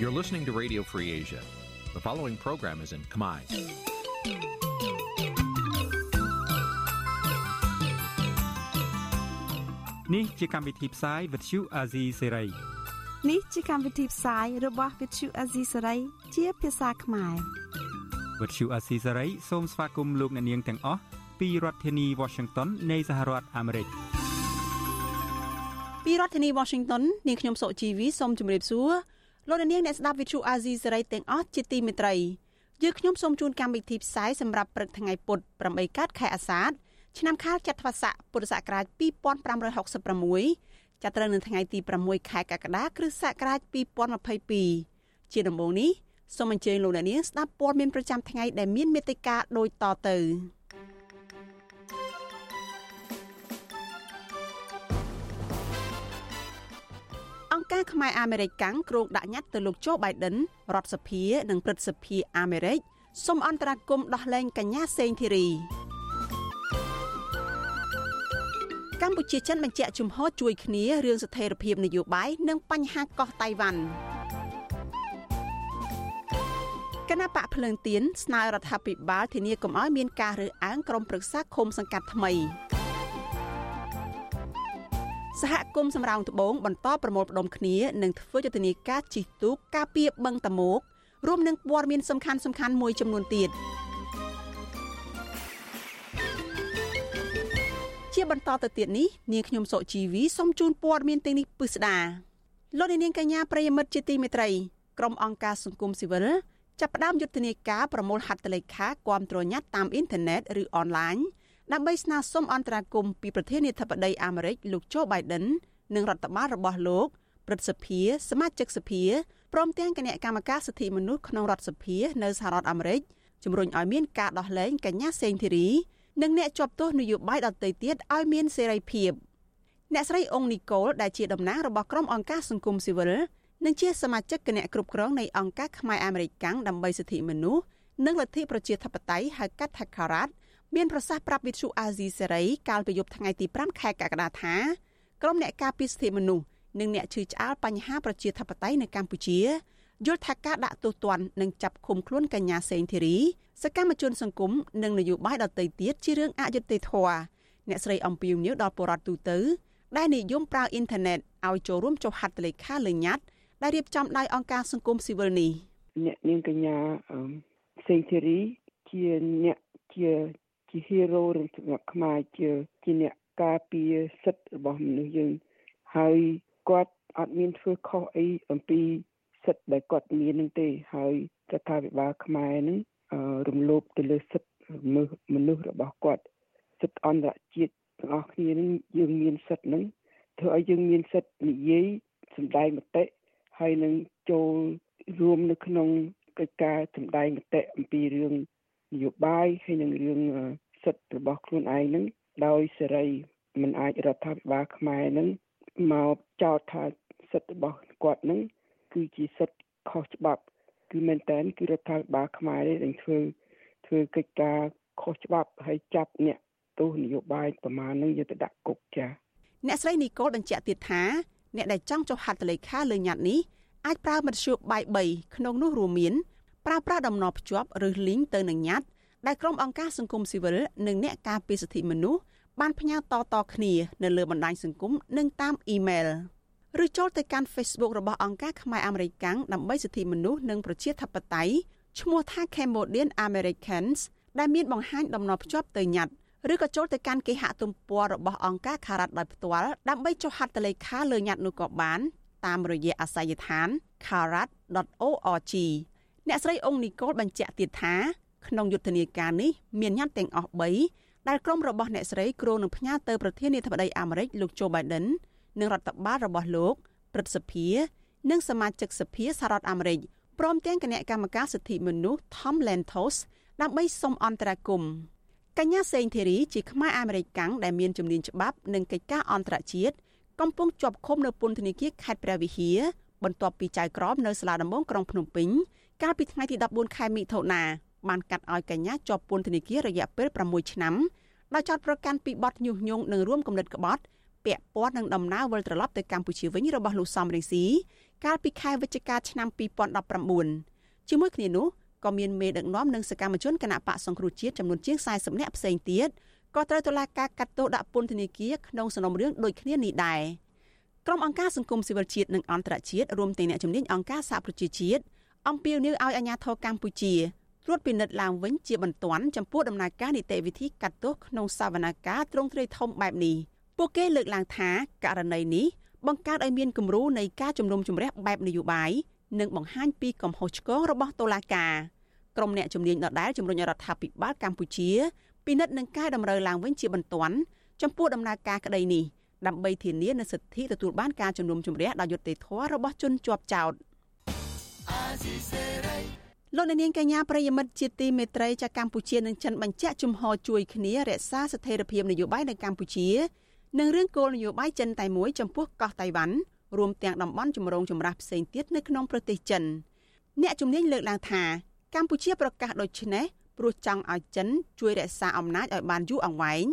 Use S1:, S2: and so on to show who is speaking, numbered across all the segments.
S1: You're listening to Radio Free Asia. The following program is in Khmer.
S2: Nǐ chi càm bi tiệp xáy vệt chiu a zì sáy. Nǐ chi
S3: càm bi tiệp xáy bā vệt chiu a zì sáy chia phía xa khải. វិទ្យុអស៊ីសេរី
S2: សូមស្វាគមន៍លោកអ្នកនាងទាំងអស់ពីរដ្ឋធានី Washington នៃសហរដ្ឋអាមេរិក
S3: ពីរដ្ឋធានី Washington នាងខ្ញុំសុកជីវីសូមជម្រាបសួរ លោកអ្នកនាងអ្នកស្ដាប់ Vuthu Azizi Serai ទាំងអស់ជាទីមេត្រីយើខ្ញុំសូមជូនកម្មវិធីផ្សាយសម្រាប់ព្រឹកថ្ងៃពុធ8កើតខែអាសាឍឆ្នាំខាលចត្វាស័កពុរសករាជ2566ចាប់ត្រូវនៅថ្ងៃទី6ខែកក្កដាគ្រិស្តសករាជ2022ជាដំបូងនេះសូមអញ្ជើញលោកអ្នកនាងស្ដាប់ព័ត៌មានប្រចាំថ្ងៃដែលមានមេត្តាដូចតទៅ ការខ្មែរអាមេរិកកាំងគ្រោងដាក់ញត្តិទៅលោកโจ Biden រដ្ឋសភានិងព្រឹទ្ធសភាអាមេរិកសូមអន្តរាគមន៍ដោះលែងកញ្ញាសេងធីរីកម្ពុជាចិនបញ្ជាក់ជំហរជួយគ្នារឿងស្ថិរភាពនយោបាយនិងបញ្ហាកោះតៃវ៉ាន់គណៈបកភ្លើងទៀនស្នើរដ្ឋាភិបាលធានាកុំឲ្យមានការរើសអើងក្រុមប្រឹក្សាឃុំសង្កាត់ថ្មី សហគមន៍សម្រោងត្បូងបន្តប្រមូលផ្ដុំគ្នានិងធ្វើយុទ្ធនាការជិះទូកការពារបឹងតមោករួមនឹងព័ត៌មានសំខាន់សំខាន់មួយចំនួនទៀតជាបន្តទៅទៀតនេះនាងខ្ញុំសុជីវីសូមជូនព័ត៌មានទាំងនេះពិស្ដាលោកនាងកញ្ញាប្រិយមិត្តជាទីមេត្រីក្រុមអង្គការសង្គมស៊ីវិលចាប់ផ្ដើមយុទ្ធនាការប្រមូលហត្ថលេខាគាំទ្រញត្តិតាមអ៊ីនធឺណិតឬអនឡាញ ដើម្បីស្នើសុំអន្តរាគមន៍ពីប្រធានាធិបតីអាមេរិកលោកโจ Biden និងរដ្ឋបាលរបស់លោកព្រឹទ្ធសភាសមាជិកសភាព្រមទាំងគណៈកម្មការសិទ្ធិមនុស្សក្នុងរដ្ឋសភា នៅសហរដ្ឋអាមេរិកជំរុញឲ្យមានការដោះលែងកញ្ញាសេងធីរីនិងអ្នកជាប់ទោសនយោបាយដទៃទៀតឲ្យមានសេរីភាពអ្នកស្រីអ៊ុងនីកូលដែលជាតំណាងរបស់ក្រុមអង្គការសង្គមស៊ីវិលនិងជាសមាជិកគណៈគ្រប់គ្រងនៃអង្គការខ្មែរអាមេរិកកាំងដើម្បីសិទ្ធិមនុស្សនិងលទ្ធិប្រជាធិបតេយ្យហៅកាត់ថាការ៉ាត់ មានប្រសាសន៍ប្រាប់វិទ្យុអាស៊ីសេរីកាលពីយប់ថ្ងៃទី5ខែកក្កដាថាក្រុមអ្នកការពារសិទ្ធិមនុស្សនិងអ្នកឈឺឆ្អាលបញ្ហាប្រជាធិបតេយ្យនៅកម្ពុជាយល់ថាការដាក់ទោសទណ្ឌនិងចាប់ឃុំខ្លួនកញ្ញាសេងធីរីសកម្មជនសង្គមនិងនយោបាយដទៃទៀតជារឿងអយុត្តិធម៌អ្នកស្រីអំពីវញើដល់ពលរដ្ឋទូទៅដែលនិយមប្រើអ៊ីនធឺណិតឲ្យចូលរួមចុះហត្ថលេខាលើញត្តិដែលរៀបចំដោយអង្គការសង្គមស៊ីវិលនេះ
S4: អ្នកនាងកញ្ញាសេងធីរីជាអ្នកជា ជា hero របស់ខ្មែរជាជាអ្នកការពារសិទ្ធិរបស់មនុស្សយើងហើយគាត់អត់មានធ្វើខុសអីអំពីសិទ្ធិដែលគាត់មាននឹងទេហើយរដ្ឋាភិបាលខ្មែរនឹងរំលោភទៅលើសិទ្ធិមនុស្សរបស់គាត់សិទ្ធិអន្តរជាតិទាំងអស់គ្នានឹងយើងមានសិទ្ធិនឹងធ្វើឲ្យយើងមានសិទ្ធិនិយាយសម្ដែងមតិហើយនឹងចូលរួមនៅក្នុងកិច្ចការសម្ដែងមតិអំពីរឿង នយោបាយហើយនឹងរឿងសិទ្ធិរបស់ខ្លួនឯងនឹងដោយសេរីមិនអាចរដ្ឋាភិបាលខ្មែរនឹងមកចោទថាសិទ្ធិរបស់គាត់នឹងគឺជាសិទ្ធិខុសច្បាប់ គឺមែនតើគឺរដ្ឋាភិបាលខ្មែរនេះនឹងធ្វើធ្វើកិច្ចការខុសច្បាប់ហើយចាប់អ្នកទោសនយោបាយប្រមាណនឹងយកទៅដាក់គុកចា៎
S3: អ្នកស្រីនីកូលបញ្ជាក់ទៀតថាអ្នកដែលចង់ចុះហត្ថលេខាលើញត្តិនេះអាចប្រើមធ្យោបាយ3ក្នុងនោះរួមមាន ប្រើប្រាស់ដំណរភ្ជាប់ឬ link ទៅនឹងញត្តិដែលក្រុមអង្គការសង្គមស៊ីវិលនិងអ្នកការពារសិទ្ធិមនុស្សបានផ្ញើតតគ្នានៅលើបណ្ដាញសង្គមនិងតាមអ៊ីមែលឬចូលទៅកាន់ Facebook របស់អង្គការខ្មែរអាមេរិកកាំងដើម្បីសិទ្ធិមនុស្សនិងប្រជាធិបតេយ្យឈ្មោះថា Cambodian Americans ដែលមានបង្ហាញដំណភ្ជាប់ទៅញត្តិឬក៏ចូលទៅកាន់គេហទំព័ររបស់អង្គការខារ៉ាត់ដោយផ្ទាល់ដើម្បីចុះហត្ថលេខាលើញត្តិនោះក៏បាន តាមរយៈអាសយដ្ឋាន kharat.org អ្នកស្រីអ៊ុងនីកូលបញ្ជាក់ទៀតថាក្នុងយុទ្ធនាការនេះមានញត្តិទាំងអស់3ដែលក្រុមរបស់អ្នកស្រីគ្រោងនឹងផ្ញើទៅប្រធានាធិបតីអាមេរិកលោកโจ Biden និងរដ្ឋបាលរបស់លោកព្រឹទ្ធសភា និងសមាជិកសភាសហរដ្ឋអាមេរិកព្រមទាំងគណៈកម្មការសិទ្ធិមនុស្ស Tom Lantos ដើម្បីសុំអន្តរាគមន៍កញ្ញាសេងធីរីជាខ្មែរអាមេរិកកាំងដែលមានជំនាញច្បាប់និងកិច្ចការអន្តរជាតិកំពុងជាប់ឃុំនៅពន្ធនាគារខេត្តព្រះវិហារបន្ទាប់ពីចៅក្រមនៅសាលាដំបងក្រុងភ្នំពេញ កាលពីថ្ងៃទី14ខែមិថុនាបានកាត់ឲ្យកញ្ញាជាប់ពន្ធនាគាររយៈពេល6ឆ្នាំដោយចោទប្រកាន់ពីបទញុះញង់និងរួមគំនិតក្បត់ពាក់ព័ន្ធនឹងដំណើរវិលត្រឡប់ទៅកម្ពុជាវិញរបស់លោកសំរងស៊ីកាលពីខែវិច្ឆិកាឆ្នាំ2019ជាមួយគ្នានោះក៏មានមេដឹកនាំនិងសកម្មជនគណៈបកសង្គ្រោះជាតិចំនួនជាង40នាក់ផ្សេងទៀតក៏ត្រូវតុលាការកាត់ទោសដាក់ពន្ធនាគារក្នុងសំណុំរឿងដូចគ្នានេះដែរក្រុមអង្គការសង្គមស៊ីវិលជាតិនិងអន្តរជាតិរួមទាំងអ្នកជំនាញអង្គការសហប្រជាជាតិ អំពាវនាវឲ្យអាជ្ញាធរកម្ពុជាត្រួតពិនិត្យឡើងវិញជាបន្ទាន់ចំពោះដំណើរការនីតិវិធីកាត់ទោសក្នុងសវនកម្មទ្រង់ទ្រាយធំបែបនេះពួកគេលើកឡើងថាករណីនេះបង្កើតឲ្យមានគំរូនៃការជំនុំជម្រះបែបនយោបាយនិងបង្ហាញពីកំហុសឆ្គងរបស់តុលាការក្រុមអ្នកជំនាញដដែលជំរុញរដ្ឋាភិបាលកម្ពុជាពិនិត្យនិងកែតម្រូវឡើងវិញជាបន្ទាន់ចំពោះដំណើរការក្តីនេះដើម្បីធានានូវសិទ្ធិទទួលបានការជំនុំជម្រះដោយយុត្តិធម៌របស់ជនជាប់ចោត លោកនាងកញ្ញាប្រិយមិត្តជាទីមេត្រីចាកម្ពុជានិងចិនបញ្ជាក់ជំហរជួយគ្នារក្សាស្ថិរភាពនយោបាយនៅកម្ពុជានិងរឿងគោលនយោបាយចិនតែមួយចំពោះកោះតៃវ៉ាន់រួមទាំងតំបន់ជំរងចម្រាស់ផ្សេងទៀតនៅក្នុងប្រទេសចិនអ្នកជំនាញលើកឡើងថាកម្ពុជាប្រកាសដូចនេះព្រោះចង់ឲ្យចិនជួយរក្សាអំណាចឲ្យបានយូរអង្វែង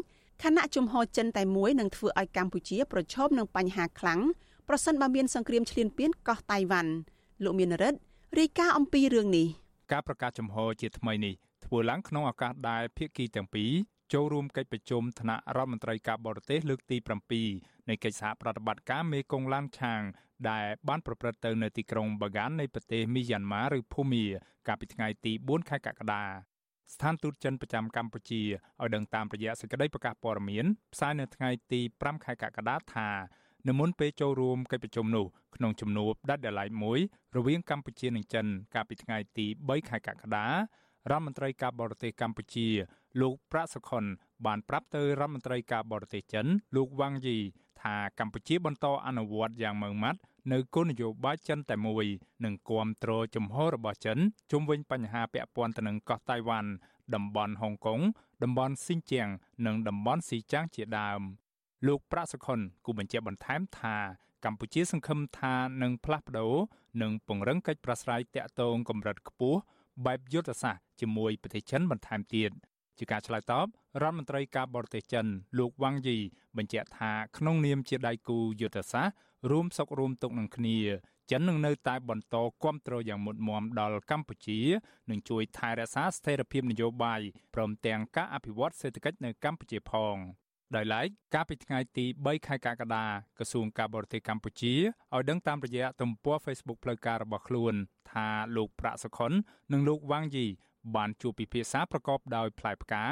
S3: ខណៈជំហរចិនតែមួយនឹងធ្វើឲ្យកម្ពុជាប្រឈមនឹងបញ្ហាខ្លាំងប្រសិនបើមានសង្គ្រាមឈ្លានពានកោះតៃវ៉ាន់។ លោកមានរិទ្ធរាយការណ៍អំពីរឿងនេះ
S5: ការប្រកាសចំហជាថ្មីនេះធ្វើឡើងក្នុងឱកាសដែលភាគីទាំងពីរចូលរួមកិច្ចប្រជុំថ្នាក់រដ្ឋមន្ត្រីការបរទេសលើកទី7នៃកិច្ចសហប្រតិបត្តិការមេគង្គឡានឆាង ដែលបានប្រព្រឹត្តទៅនៅទីក្រុងបាហ្គាននៃប្រទេសមីយ៉ាន់ម៉ាឬភូមា កាលពីថ្ងៃទី4ខែកក្កដាស្ថានទូតចិនប្រចាំកម្ពុជាឲ្យដឹងតាមរយៈសេចក្តីប្រកាសព័ត៌មានផ្សាយនៅថ្ងៃទី5ខែកក្កដាថា នៅមុនពេលចូលរួមកិច្ចប្រជុំនោះក្នុងជំនួបដាច់ដライមួយរវាងកម្ពុជានិងចិន កាលពីថ្ងៃទី3ខែកក្កដារដ្ឋមន្ត្រីការបរទេសកម្ពុជា លោកប្រាក់សុខុនបានប្រាប់ទៅរដ្ឋមន្ត្រីការបរទេសចិន លោកវ៉ាងយីថាកម្ពុជាបន្តអនុវត្តយ៉ាងម៉ឺងម៉ាត់នៅគោលនយោបាយចិនតែមួយនិងគាំទ្រជំហររបស់ចិនជុំវិញបញ្ហាពាក់ព័ន្ធទៅនឹងកោះតៃវ៉ាន់តំបន់ហុងកុងតំបន់ស៊ីនជៀងនិងតំបន់ស៊ីចាងជាដើម លោកប្រាក់សុខុនគូបញ្ជាក់បន្ថែមថាកម្ពុជាសង្ឃឹមថានឹងផ្លាស់ប្ដូរនិងពង្រឹងកិច្ចប្រស្រ័យតាក់ទងកម្រិតខ្ពស់បែបយុទ្ធសាស្ត្រជាមួយប្រទេសចិនបន្ថែមទៀតជាការឆ្លើយតបរដ្ឋមន្ត្រីការបរទេសចិន លោកវ៉ាងយីបញ្ជាក់ថាក្នុងនាមជាដៃគូយុទ្ធសាស្ត្ររួមសុខរួមទុក្ខនឹងគ្នាចិននឹងនៅតែបន្តគ្រប់គ្រងយ៉ាងមុតមមដល់កម្ពុជានិងជួយថែរក្សាស្ថិរភាពនយោបាយព្រមទាំងការអភិវឌ្ឍសេដ្ឋកិច្ចនៅកម្ពុជាផង ដោយឡែកកាលពីថ្ងៃទី3ខែកក្កដាក្រសួងការបរទេសកម្ពុជាឲ្យដឹងតាមរយៈទំព័រ Facebook ផ្លូវការរបស់ខ្លួន ថាលោកប្រាក់សុខុននិងលោកវ៉ាងយីបានជួបពិភាក្សាប្រកបដោយផ្លែផ្កា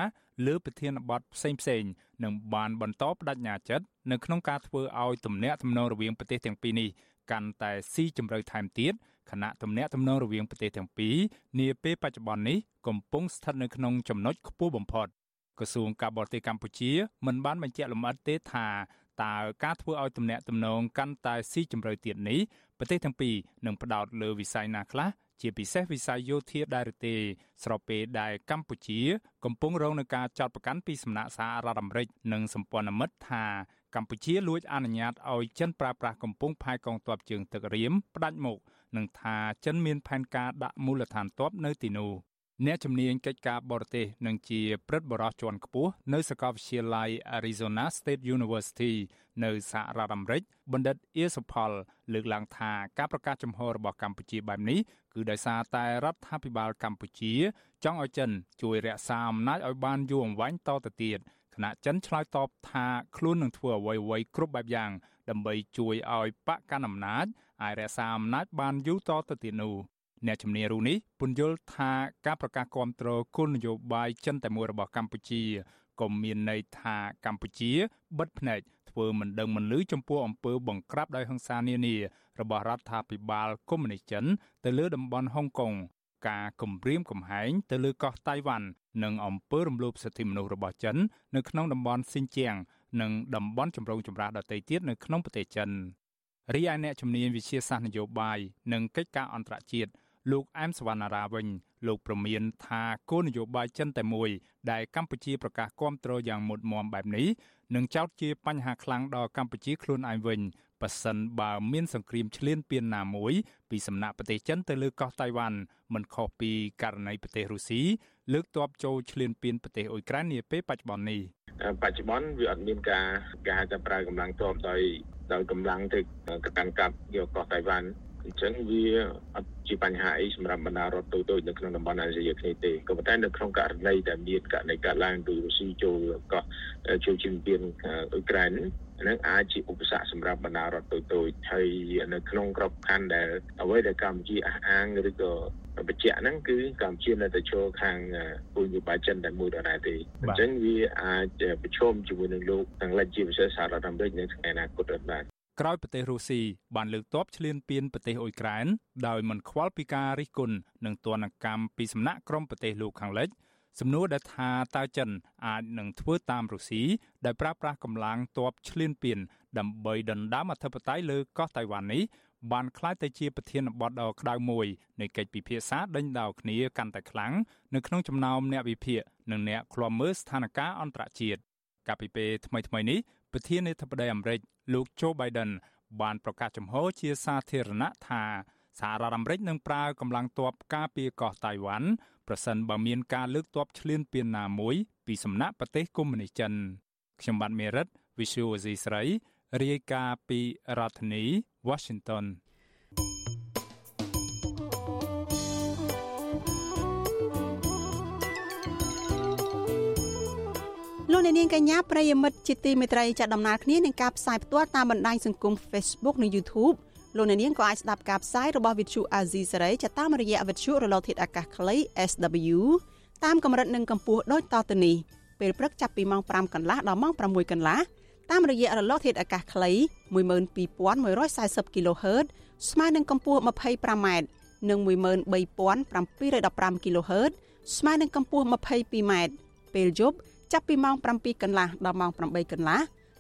S5: លើប្រធានបទផ្សេងផ្សេងនិងបានបន្តបដិញ្ញាចិត្តនៅក្នុងការធ្វើឲ្យទំនាក់ទំនងរវាងប្រទេសទាំងពីរនេះកាន់តែស៊ីជម្រៅថែមទៀតខណៈទំនាក់ទំនងរវាងប្រទេសទាំងពីរនាពេលបច្ចុប្បន្ននេះកំពុងស្ថិតនៅក្នុងចំណុចខ្ពស់បំផុត ក្រសួងការបរទេសកម្ពុជាមិនបានបញ្ជាក់លម្អិតទេថាតើការធ្វើឲ្យទំនាក់ទំនងកាន់តែស៊ីជម្រៅទៀតនេះប្រទេសទាំងពីរនឹងផ្ដោតលើវិស័យណាខ្លះជាពិសេសវិស័យយោធាដែរឬទេស្របពេលដែលកម្ពុជា កំពុងរងនឹងការចាត់បង្កាន់ពីសំណាក់សហរដ្ឋអាមេរិកនិងសម្ព័ន្ធមិត្តថាកម្ពុជាលួចអនុញ្ញាតឲ្យចិនប្រើប្រាស់កំពង់ផែកងទ័ពជើងទឹករៀមផ្ដាច់មុខនិងថាចិនមានផែនការដាក់មូលដ្ឋានទ័ពនៅទីនោះ អ្នកជំនាញកិច្ចការបរទេសនិងជាព្រឹទ្ធបរិះជាន់ខ្ពស់នៅសាកលវិទ្យាល័យ Arizona State University នៅសហរដ្ឋអាមេរិកបណ្ឌិតអៀសផលលើកឡើងថាការប្រកាសចំហរបស់កម្ពុជាបែបនេះគឺដោយសារតែរដ្ឋាភិបាលកម្ពុជាចង់ឲ្យចិនជួយរក្សាអំណាចឲ្យបានយូរអង្វែងតទៅទៀតខណៈចិនឆ្លើយតបថាខ្លួននឹងធ្វើអ្វីៗគ្រប់បែបយ៉ាងដើម្បីជួយឲ្យបកកាន់អំណាចអាចរក្សាអំណាចបានយូរតទៅទៀតនោះ អ្នកជំនាញរូនេះពន្យល់ថាការប្រកាសគាំទ្រគោលនយោបាយចិនតែមួយរបស់កម្ពុជាក៏មានន័យថាកម្ពុជាបិទភ្នែកធ្វើមិនដឹងមិនលឺចំពោះអំពើបង្ក្រាបដោយហិង្សានានារបស់រដ្ឋាភិបាលកុម្មុយនីសចិនទៅលើតំបន់ហុងកុងការគំរាមកំហែងទៅលើកោះតៃវ៉ាន់និងអំពើរំលោភសិទ្ធិមនុស្សរបស់ចិននៅក្នុងតំបន់ស៊ីនជៀងនិងតំបន់ចម្រូងចម្រាសដទៃទៀតនៅក្នុងប្រទេសចិនរីឯអ្នកជំនាញវិទ្យាសាស្ត្រនយោបាយនិងកិច្ចការអន្តរជាតិ លោកអែមសវណ្ណារាវិញលោកប្រមានថាគោលនយោបាយចិនតែមួយ ដែលកម្ពុជាប្រកាសគាំទ្រយ៉ាងមុតមមបែបនេះនឹងចោទជាបញ្ហាខ្លាំងដល់កម្ពុជាខ្លួនឯងវិញប៉ះសិនបើមានសង្គ្រាមឈ្លានពានណាមួយពីសំណាក់ប្រទេសចិនទៅលើកោះតៃវ៉ាន់មិនខុសពីករណីប្រទេសរុស្ស៊ីលើកទ័ពចូលឈ្លានពានប្រទេសអ៊ុយក្រែននាពេលបច្ចុប្បន្ននេះ
S6: បច្ចុប្បន្នវាអត់មានការការចាប់ប្រើកម្លាំងទ័ពដោយដោយកម្លាំងទៅកាន់កាប់យកកោះតៃវ៉ាន់ អញ្ចឹងវាអត់ជាបញ្ហាអីសម្រាប់បណ្ដារដ្ឋតូចៗនៅក្នុងតំបន់អាស៊ីអាគ្នេយ៍ទេក៏ប៉ុន្តែនៅក្នុងករណីដែលមានករណីកើតឡើងពីរុស្ស៊ីចូលកោះចូលជំនាញអ៊ុយក្រែននឹងអាចជាឧបសគ្គសម្រាប់បណ្ដារដ្ឋតូចៗហើយនៅក្នុងក្របខ័ណ្ឌដែលអ្វីដែលកម្ពុជាអះអាងឬក៏បញ្ជាក់ហ្នឹងគឺកម្ពុជានៅតែចូលខាងគោលនយោបាយចិនតែមួយដដែលទេអញ្ចឹងវាអាចប្រឈមជាមួយនឹងលោកខាងលិចជាពិសេសសហរដ្ឋអាមេរិកនៅថ្ងៃអនាគតដែរ
S5: ក្រោយប្រទេសរុស្ស៊ីបានលើកទ័ពឈ្លានពានប្រទេសអ៊ុយក្រែនដោយមិនខ្វល់ពីការរិះគន់និងទណ្ឌកម្មពីសំណាក់ក្រុមប្រទេសលោកខាងលិចសំណួរដែលថាតើចិនអាចនឹងធ្វើតាមរុស្ស៊ីដែលប្រើប្រាស់កម្លាំងទ័ពឈ្លានពានដើម្បីដណ្ដើមអធិបតេយ្យលើកោះតៃវ៉ាន់នេះបានក្លាយទៅជាប្រធានបទដ៏ក្តៅមួយនៃកិច្ចពិភាក្សាដេញដោលគ្នាកាន់តែខ្លាំងនៅក្នុងចំណោមអ្នកវិភាគនិងអ្នកឃ្លាំមើលស្ថានភាពអន្តរជាតិកាលពីពេលថ្មីៗនេះ ប្រធានាធិបតីអាមេរិកលោក Joe Biden បានប្រកាសចំហជាសាធារណៈថាសហរដ្ឋអាមេរិកនឹងប្រើកម្លាំងទ័ពការពារកោះតៃវ៉ាន់ប្រសិនបើមានការលើកទ័ពឈ្លានពានណាមួយពីសំណាក់ប្រទេសកុម្មុយនីសចិនខ្ញុំបាទមេរិត Visual Asia ស្រីរាយការណ៍ពីរដ្ឋធានី Washington
S3: អ្នកនាងកញ្ញាប្រិយមិត្តជាទីមេត្រីចាត់ដំណើរគ្នានឹងការផ្សាយផ្ទាល់តាមបណ្ដាញសង្គម Facebook និង YouTube លោកអ្នកនាងក៏អាចស្ដាប់ការផ្សាយរបស់ Vithu Azizi Saray ចាតាមរយៈវិទ្យុរលកធាតុអាកាសខ្លី SW តាមកម្រិតនិងកម្ពស់ដូចតទៅនេះពេលព្រឹកចាប់ពីម៉ោង5កន្លះដល់ម៉ោង6កន្លះតាមរយៈរលកធាតុអាកាសខ្លី12140 kHz ស្មើនឹងកម្ពស់ 25m និង13715 kHz ស្មើនឹងកម្ពស់ 22m ពេលយប់ ចាប់ពីម៉ោង7កន្លះដល់ម៉ោង8កន្លះ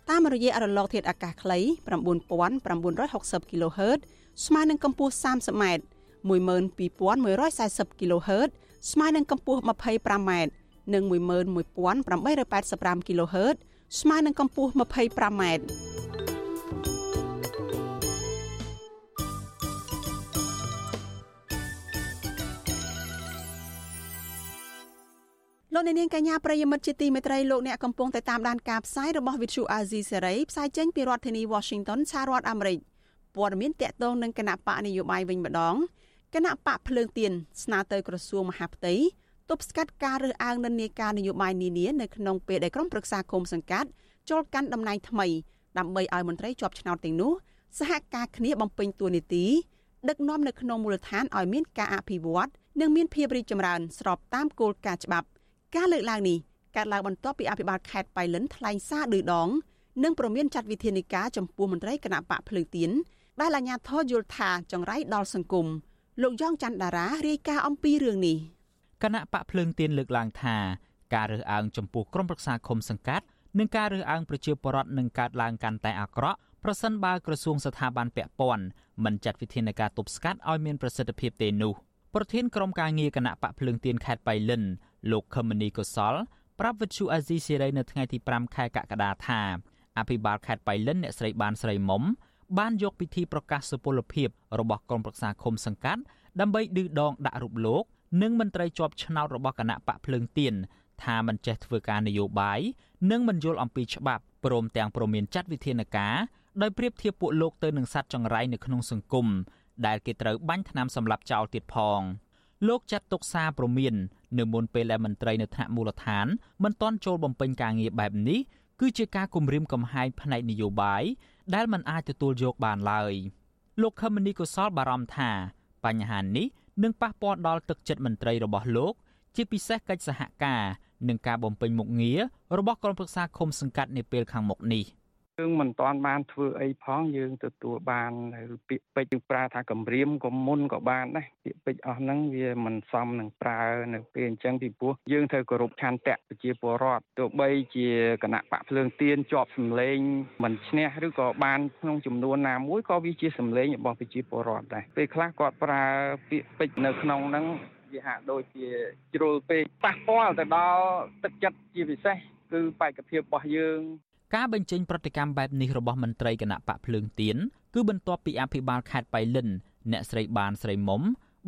S3: តាមរយៈរលកធាតុអាកាសខ្លី9960 kHz ស្មើនឹងកម្ពស់ 30m 12140 kHz ស្មើនឹងកម្ពស់ 25m និង11885 kHz ស្មើនឹងកម្ពស់ 25m លោកអ្នកនាងកញ្ញាប្រិយមិត្តជាទីមេត្រីលោកអ្នកកំពុងតែតាមដានការផ្សាយរបស់ Vithu Azizi Serai ផ្សាយចេញពីរដ្ឋធានី Washington សហរដ្ឋអាមេរិកព័ត៌មានតកតងនឹងគណៈបកនយោបាយវិញម្ដងគណៈបកភ្លើងទៀនស្នើទៅក្រសួងមហាផ្ទៃទប់ស្កាត់ការរើសអើងនិន្នាការនយោបាយនានានៅក្នុងពេលដែលក្រុមប្រឹក្សាគុំសង្កាត់ចូលកាន់តំណែងថ្មីដើម្បីឲ្យមន្ត្រីជាប់ឆ្នោតទាំងនោះសហការគ្នាបំពេញតួនាទីដឹកនាំនៅក្នុងមូលដ្ឋានឲ្យមានការអភិវឌ្ឍនិងមានភាពរីកចម្រើនស្របតាមគោលការណ៍ច្បាប់ ការលើកឡើងនេះកើតឡើងបន្ទាប់ពីអភិបាលខេត្តបៃលិនថ្លែងសារឌឺដង និងប្រមានចាត់វិធានការចំពោះមន្ត្រីគណៈបកភ្លើងទៀនដែលអាជ្ញាធរយល់ថាចង្រៃដល់សង្គមលោកយ៉ងច័ន្ទដារារាយការណ៍អំពីរឿងនេះ
S7: គណៈបកភ្លើងទៀនលើកឡើងថាការរើសអើងចំពោះក្រុមប្រឹក្សាឃុំសង្កាត់និងការរើសអើងប្រជាពលរដ្ឋនឹងកើតឡើងកាន់តែអាក្រក់ប្រសិនបើក្រសួងស្ថាប័នពាក់ព័ន្ធមិនចាត់វិធានការទប់ស្កាត់ឲ្យមានប្រសិទ្ធភាពទេនោះប្រធានក្រុមការងារគណៈបកភ្លើងទៀនខេត្តបៃលិន លោកខមនីកុសលប្រាប់វិទ្យុអាស៊ីសេរីនៅថ្ងៃទី5ខែកក្កដាថាអភិបាលខេត្តបៃលិនអ្នកស្រីបានស្រីមុំបានយកពិធីប្រកាសសុពលភាពរបស់ក្រុមប្រឹក្សាឃុំសង្កាត់ដើម្បីឌឺដងដាក់រូបលោកនិងមន្ត្រីជាប់ឆ្នោតរបស់គណៈបកភ្លើងទៀនថាមិនចេះធ្វើការនយោបាយនិងមិនយល់អំពីច្បាប់ព្រមទាំងប្រមានចាត់វិធានការដោយប្រៀបធៀបពួកលោកទៅនឹងសត្វចង្រៃនៅក្នុងសង្គមដែលគេត្រូវបាញ់ថ្នាំសម្លាប់ចោលទៀតផងលោកចាត់ទុកសារព្រមាន នៅមុនពេលដែលមន្ត្រីនៅថ្នាក់មូលដ្ឋានមិនទាន់ចូលបំពេញការងារបែបនេះគឺជាការគំរាមកំហែងផ្នែកនយោបាយដែលមិនអាចទទួលយកបានឡើយលោកខមនីកុសលបារម្ភថាបញ្ហានេះនឹងប៉ះពាល់ដល់ទឹកចិត្តមន្ត្រីរបស់លោក ជាពិសេសកិច្ចសហការនិងការបំពេញមុខងាររបស់ក្រុមប្រឹក្សាឃុំសង្កាត់នាពេលខាងមុខនេះ។
S8: យើងមិនតាន់បានធ្វើអីផងយើងទទួលបាននៅពាក្យពេចន៍យើងប្រើថាគម្រាមក៏មុនក៏បានដែរពាក្យពេចន៍អស់ហ្នឹងវាមិនសមនឹងប្រើនៅពេលអញ្ចឹងពីព្រោះយើងត្រូវគោរពឆន្ទៈប្រជាពលរដ្ឋទោះបីជាគណៈបកភ្លើងទៀនជាប់សម្លេងមិនឈ្នះឬក៏បានក្នុងចំនួនណាមួយក៏វាជាសម្លេងរបស់ប្រជាពលរដ្ឋដែរពេលខ្លះគាត់ប្រើពាក្យពេចន៍នៅក្នុងហ្នឹងវាហាក់ដូចជាជ្រុលពេកប៉ះពាល់ទៅដល់ទឹកចិត្តជាពិសេសគឺបេក្ខភាពរបស់យើង
S7: ការបញ្ចេញប្រតិកម្មបែបនេះរបស់មន្ត្រីគណៈបកភ្លើងទៀនគឺបន្ទាប់ពីអភិបាលខេត្តបៃលិនអ្នកស្រីបានស្រីមុំ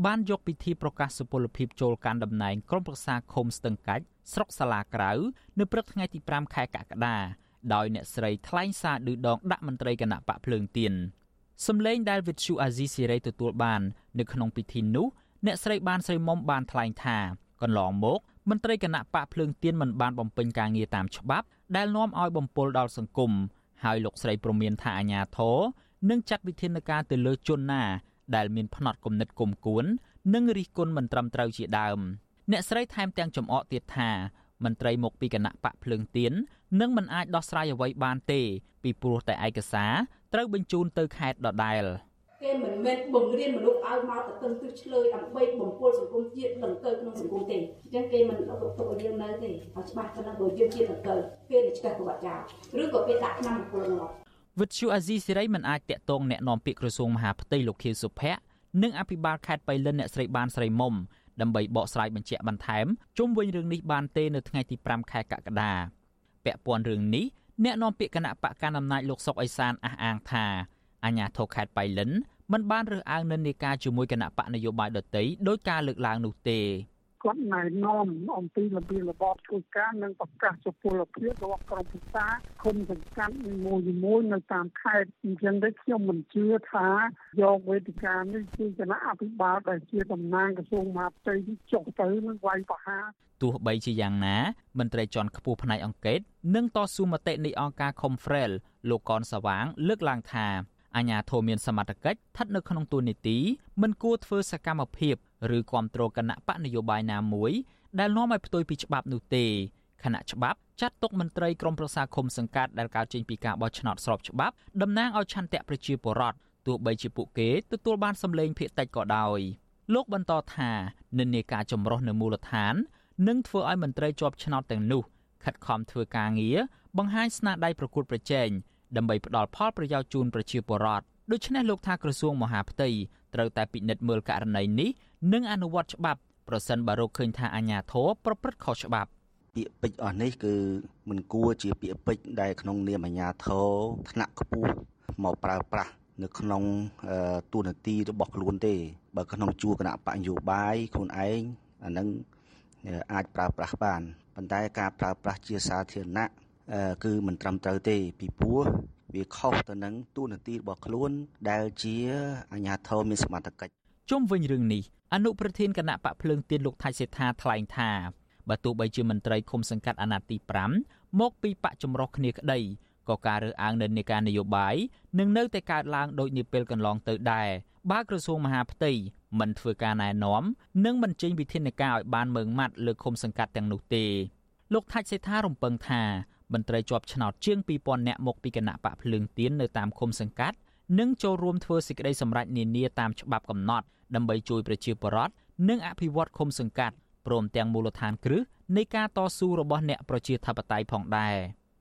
S7: បានយកពិធីប្រកាសសុពលភាពចូលកាន់តំណែងក្រុមប្រឹក្សាឃុំស្ទឹងកាច់ស្រុកសាលាក្រៅនៅព្រឹកថ្ងៃទី5ខែកក្កដាដោយអ្នកស្រីថ្លែងសារឌឺដងដាក់មន្ត្រីគណៈបកភ្លើងទៀនសម្លេងដែលវិទ្យុអាស៊ីសេរីទទួលបាន នៅក្នុងពិធីនោះអ្នកស្រីបានស្រីមុំបានថ្លែងថាកន្លងមក មន្ត្រីគណៈបកភ្លើងទៀនមិនបានបំពេញការងារតាមច្បាប់ដែលនាំឲ្យបំពុលដល់សង្គមហើយលោកស្រីព្រមានថាអាញាធរនឹងចាត់វិធានការទៅលើជនណា ដែលមានផ្នត់គំនិតគុំគួននិងរិះគន់មិនត្រឹមត្រូវជាដើម អ្នកស្រីថែមទាំងចំអកទៀតថាមន្ត្រីមកពីគណៈបកភ្លើងទៀននឹងមិនអាចដោះស្រាយអ្វីបានទេ ពីព្រោះតែឯកសារត្រូវបញ្ជូនទៅខេត្តដដែល
S9: គេមិនមែនបង្រៀនមនុស្សឲ្យមកទៅទឹងទឹះឆ្លើយដើម្បីបំពុលសង្គមជាតិនឹងទៅក្នុងសង្គមទេអញ្ចឹងគេមិនទុកទុករៀននៅទេឲ្យច្បាស់ទៅនឹងបើយើងជាតិនឹងទៅគេនឹងឆ្កឹះប្រវត្តិចោលឬក៏គេដាក់ឆ្នាំបុគ្គលនោះ
S7: វិទ្យុអាស៊ីសេរីមិនអាចតាក់ទងแนะនាំពាក្យក្រសួងមហាផ្ទៃលោកខៀវសុភ័ក្រនិងអភិបាលខេត្តបៃលិនអ្នកស្រីបានស្រីមុំដើម្បីបកស្រាយបញ្ជាក់បន្ថែមជុំវិញរឿងនេះបានទេនៅថ្ងៃទី5ខែកក្កដាពាក់ព័ន្ធរឿងនេះអ្នកនាំពាក្យគណៈបកកណ្ដាលអំណាចលោកសុកអេសានអះអាងថាអាញាធរខេត្តបៃលិន មិនបានរើសអើងនិន្នាការជាមួយគណៈបកនយោបាយដទៃដោយការលើកឡើងនោះទេ
S10: គាត់ណែនាំអំពីរបៀបរបបធ្វើការនិងប្រកាសសុពលភាពរបស់ក្រុមប្រឹក្សាគុំសង្កាត់មួយមួយនៅតាមខេត្តអញ្ចឹងទេខ្ញុំមិនជឿថាយកវេទិកានេះគឺគណៈអភិបាលដែលជាតំណាងក្រសួងមហាផ្ទៃចុះទៅនឹងវាយប្រហារ
S7: ទោះបីជាយ៉ាងណាមន្ត្រីជាន់ខ្ពស់ផ្នែកអង្គការនិងតស៊ូមតិនៃអង្គការ Confrel លោកកនសវាង លើកឡើងថា អាញាធមមានសមត្ថកិច្ចស្ថិតនៅក្នុងទូនីតិមិនគួរធ្វើសកម្មភាពឬគ្រប់គ្រងគណៈបកនយោបាយណាមួយដែលនាំឲ្យផ្ទុយពីច្បាប់នោះទេគណៈច្បាប់ចាត់ទុកមន្ត្រីក្រមប្រឹក្សាឃុំសង្កាត់ដែលកើតចេញពីការបោះឆ្នោតស្របច្បាប់តំណាងឲ្យឆន្ទៈប្រជាពលរដ្ឋទោះបីជាពួកគេទទួលបានសម្លេងភាគតិចក៏ដោយលោកបន្តថានិន្នាការចម្រុះនៅមូលដ្ឋាននឹងធ្វើឲ្យមន្ត្រីជាប់ឆ្នោតទាំងនោះខិតខំធ្វើការងារបង្ហាញស្នាដៃប្រកួតប្រជែង ដើម្បីផ្ដល់ផលប្រយោជន៍ជូនប្រជាពលរដ្ឋដូច្នេះលោកថាក្រសួងមហាផ្ទៃត្រូវតែពិនិត្យមើលករណីនេះនិងអនុវត្តច្បាប់ប្រសិនបើរកឃើញថាអាជ្ញាធរប្រព្រឹត្តខុសច្បាប់
S11: ពាក្យពេចន៍អស់នេះគឺមិនគួរជាពាក្យពេចន៍ដែលក្នុងនាមអាជ្ញាធរថ្នាក់ខ្ពស់មកប្រើប្រាស់នៅក្នុងទូនាទីរបស់ខ្លួនទេបើក្នុងជួរគណៈបញ្ញោបាយខ្លួនឯងអានឹងអាចប្រើប្រាស់បានប៉ុន្តែការប្រើប្រាស់ជាសាធារណៈ គឺមិនត្រឹមត្រូវទេពីព្រោះវាខុសទៅនឹងទូនាទីរបស់ខ្លួនដែលជាអាជ្ញាធរមានសមត្ថកិច្ច
S7: ជុំវិញរឿងនេះអនុប្រធានគណៈបកភ្លើងទៀនលោកថៃសេដ្ឋាថ្លែងថាបើទោះបីជាមន្ត្រីឃុំសង្កាត់អាណត្តិទី5មកពីបកចម្រុះគ្នាក្តីក៏ការរើសអើងនៅនៃការនយោបាយនឹងនៅតែកើតឡើងដូចនាពេលកន្លងទៅដែរបើក្រសួងមហាផ្ទៃមិនធ្វើការណែនាំនិងមិនចេញវិធានការឲ្យបានម៉ឺងម៉ាត់លើឃុំសង្កាត់ទាំងនោះទេលោកថាច់សេដ្ឋារំពឹងថា មន្ត្រីជាប់ឆ្នោតជាង2000នាក់មកពីគណៈបកភ្លើងទៀននៅតាមឃុំសង្កាត់នឹងចូលរួមធ្វើសេចក្តីសម្រេចនានាតាមច្បាប់កំណត់ដើម្បីជួយប្រជាពលរដ្ឋនិងអភិវឌ្ឍឃុំសង្កាត់ព្រមទាំងមូលដ្ឋានគ្រឹះនៃការតស៊ូរបស់អ្នកប្រជាធិបតេយ្យផងដែរ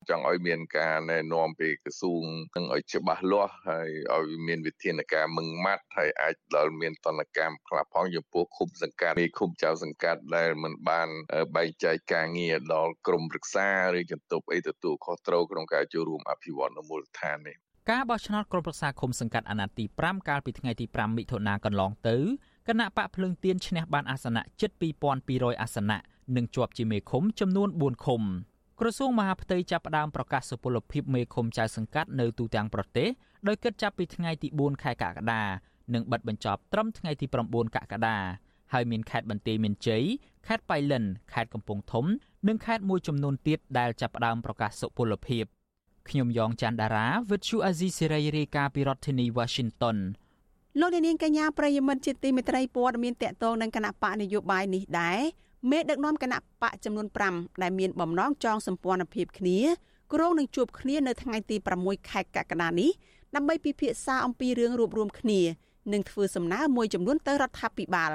S12: ចង់ឲ្យមានការណែនាំពីក្រសួងនឹងឲ្យច្បាស់លាស់ហើយឲ្យមានវិធានការមឹងម៉ាត់ហើយអាចដល់មានតនកម្មខ្លះផងចំពោះឃុំសង្កាត់នេះឃុំចៅសង្កាត់ដែលមិនបានបែងចែកការងារដល់ក្រមរក្សាឬចន្ទប់អីទទួលខុសត្រូវក្នុងការចូលរួមអភិវឌ្ឍនៅមូលដ្ឋាននេះ
S7: ការបោះឆ្នោតក្រុមប្រឹក្សាឃុំសង្កាត់អាណត្តិទី5កាលពីថ្ងៃទី5មិថុនាកន្លងទៅគណៈបកភ្លឹងទៀនឈ្នះបានអាសនៈជិត2200អាសនៈនិងជាប់ជាមេឃុំចំនួន4ឃុំ ក្រសួងមហាផ្ទៃចាប់ផ្ដើមប្រកាសសុពលភាពមេឃុំចៅសង្កាត់នៅទូទាំងប្រទេសដោយគិតចាប់ពីថ្ងៃទី4ខែកក្កដានិងបិទបញ្ចប់ត្រឹមថ្ងៃទី9កក្កដាហើយមានខេត្តបន្ទាយមានជ័យខេត្តបៃលិនខេត្តកំពង់ធំ និងខេត្តមួយចំនួនទៀតដែលចាប់ផ្ដើមប្រកាសសុពលភាពខ្ញុំយ៉ងច័ន្ទដារាវិទ្យុអាស៊ីសេរីរាយការណ៍ពីរដ្ឋធានី Washington
S3: លោកនាងកញ្ញាប្រិយមិត្តជាទីមេត្រីព័ត៌មានតកតងនឹងគណៈបកនយោបាយនេះដែរ មេដឹកនាំគណៈបកចំនួន5ដែលមានបំណងចងសម្ព័ន្ធភាពគ្នាក្រុងនឹងជួបគ្នានៅថ្ងៃទី6ខែកក្កដានេះដើម្បីពិភាក្សាអំពីរឿងរួបរวมគ្នានិងធ្វើសំណើមួយចំនួនទៅរដ្ឋាភិបាល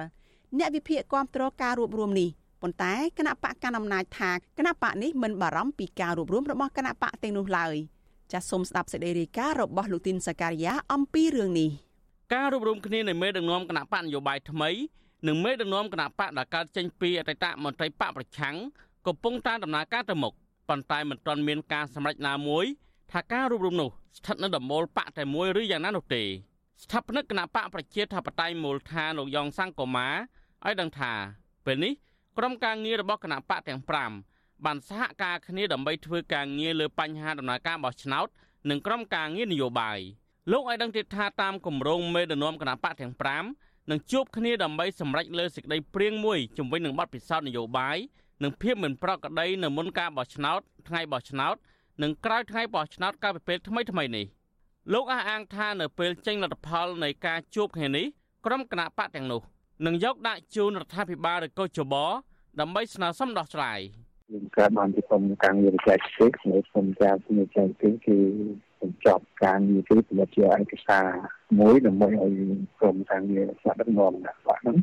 S3: អ្នកវិភាគគាំទ្រការរួបរวมនេះប៉ុន្តែគណៈបកកណ្ដាលអំណាចថាគណៈបកនេះមិនបារម្ភពីការរួបរวมរបស់គណៈបកទាំងនោះឡើយចាសសូមស្ដាប់សេចក្តីរាយការណ៍របស់លោកទីនសាការីយ៉ាអំពីរឿងនេះ
S13: ការរួបរวมគ្នានៃមេដឹកនាំគណៈបកនយោបាយថ្មី និងមេដឹកនាំគណៈបកដែលកើតចេញពីអតីតមន្ត្រីបកប្រឆាំងកំពុងតាមដំណើរការទៅមុខប៉ុន្តែមិនទាន់មានការសម្រេចណាមួយថាការរួបរวมនោះស្ថិតនៅដំមូលបកតែមួយឬយ៉ាងណានោះទេស្ថាបនិកគណៈបកប្រជាធិបតេយ្យមូលដ្ឋានលោកយ៉ងសង្គមាឲ្យដឹងថាពេលនេះក្រុមការងាររបស់គណៈបកទាំង5បានសហការគ្នាដើម្បីធ្វើការងារលើបញ្ហាដំណើរការបោះឆ្នោតនិងក្រុមការងារនយោបាយលោកឲ្យដឹងទៀតថាតាមគម្រោងមេដឹកនាំគណៈបកទាំង5 នឹងជួបគ្នាដើម្បីសម្រេចលើសេចក្តីព្រៀងមួយជំវិញនឹងបទពិសោធន៍នយោបាយនិងភាពមិនប្រក្រតីនៅមុនការបោះឆ្នោតថ្ងៃបោះឆ្នោតនិងក្រោយថ្ងៃបោះឆ្នោតកាលពីពេលថ្មីថ្មីនេះលោកអះអាងថានៅពេលចេញលទ្ធផលនៃការជួបគ្នានេះក្រុមគណៈបកទាំងនោះនឹងយកដាក់ជូនរដ្ឋាភិបាលឬក៏ចបដើម្បីស្នើសុំដោះស្រាយ
S14: យើងកើតបានពីក្រុមការងារវិទ្យាសាស្ត្រនៅក្រុមការងារចែកពីគឺ បញ្ចប់ការងារគឺផលិតជាឯកសារមួយដើម្បីឲ្យក្រុមការងារស្នាក់ដឹកនាំដាក់បាក់ហ្នឹង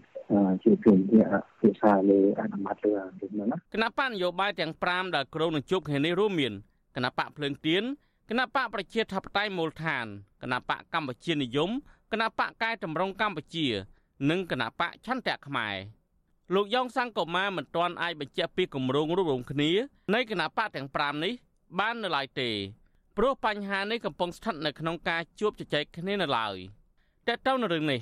S14: ជាគំនិតភាសាលើអនុម័តលើហ្នឹងណា
S13: គណៈបកនយោបាយទាំង5ដែលក្រុងនឹងជួបគ្នានេះរួមមានគណៈបកភ្លើងទៀនគណៈបកប្រជាធិបតេយ្យមូលដ្ឋានគណៈបកកម្ពុជានិយមគណៈបកកែតម្រង់កម្ពុជា និងគណៈបកឆន្ទៈខ្មែរលោកយ៉ងសង្គមាមិនទាន់អាចបញ្ជាក់ពីគម្រោងរួមរំគ្នានៃគណៈបកទាំង5នេះបាននៅឡើយទេ ព្រោះបញ្ហានេះកំពុងស្ថិតនៅក្នុងការជួបជជែកគ្នានៅឡើយតែទៅនៅរឿងនេះ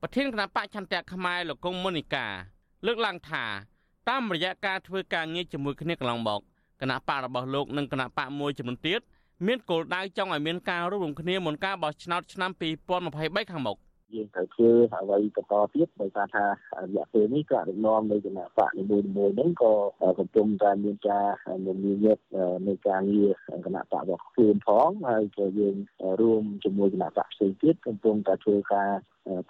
S13: ប្រធានគណៈបកឆន្ទៈខ្មែរលោកកុងមុនីកាលើកឡើងថាតាមរយៈការធ្វើការងារជាមួយគ្នាកន្លងមកគណៈបករបស់លោកនិងគណៈបកមួយចំនួនទៀតមានគោលដៅចង់ឲ្យមានការរួមរំគ្នាមុនការបោះឆ្នោតឆ្នាំ2023ខាងមុខ
S14: យើងត្រូវធ្វើអ្វីបន្តទៀតដោយសារថារយៈពេលនេះក៏ដឹកនាំនៃគណៈបកនីមួយៗហ្នឹងក៏កំពុងតែមានការមមាញឹកនៃការងារគណៈបករបស់ខ្លួនផងហើយក៏យើងរួមជាមួយគណៈបកផ្សេងទៀតកំពុងតែធ្វើការ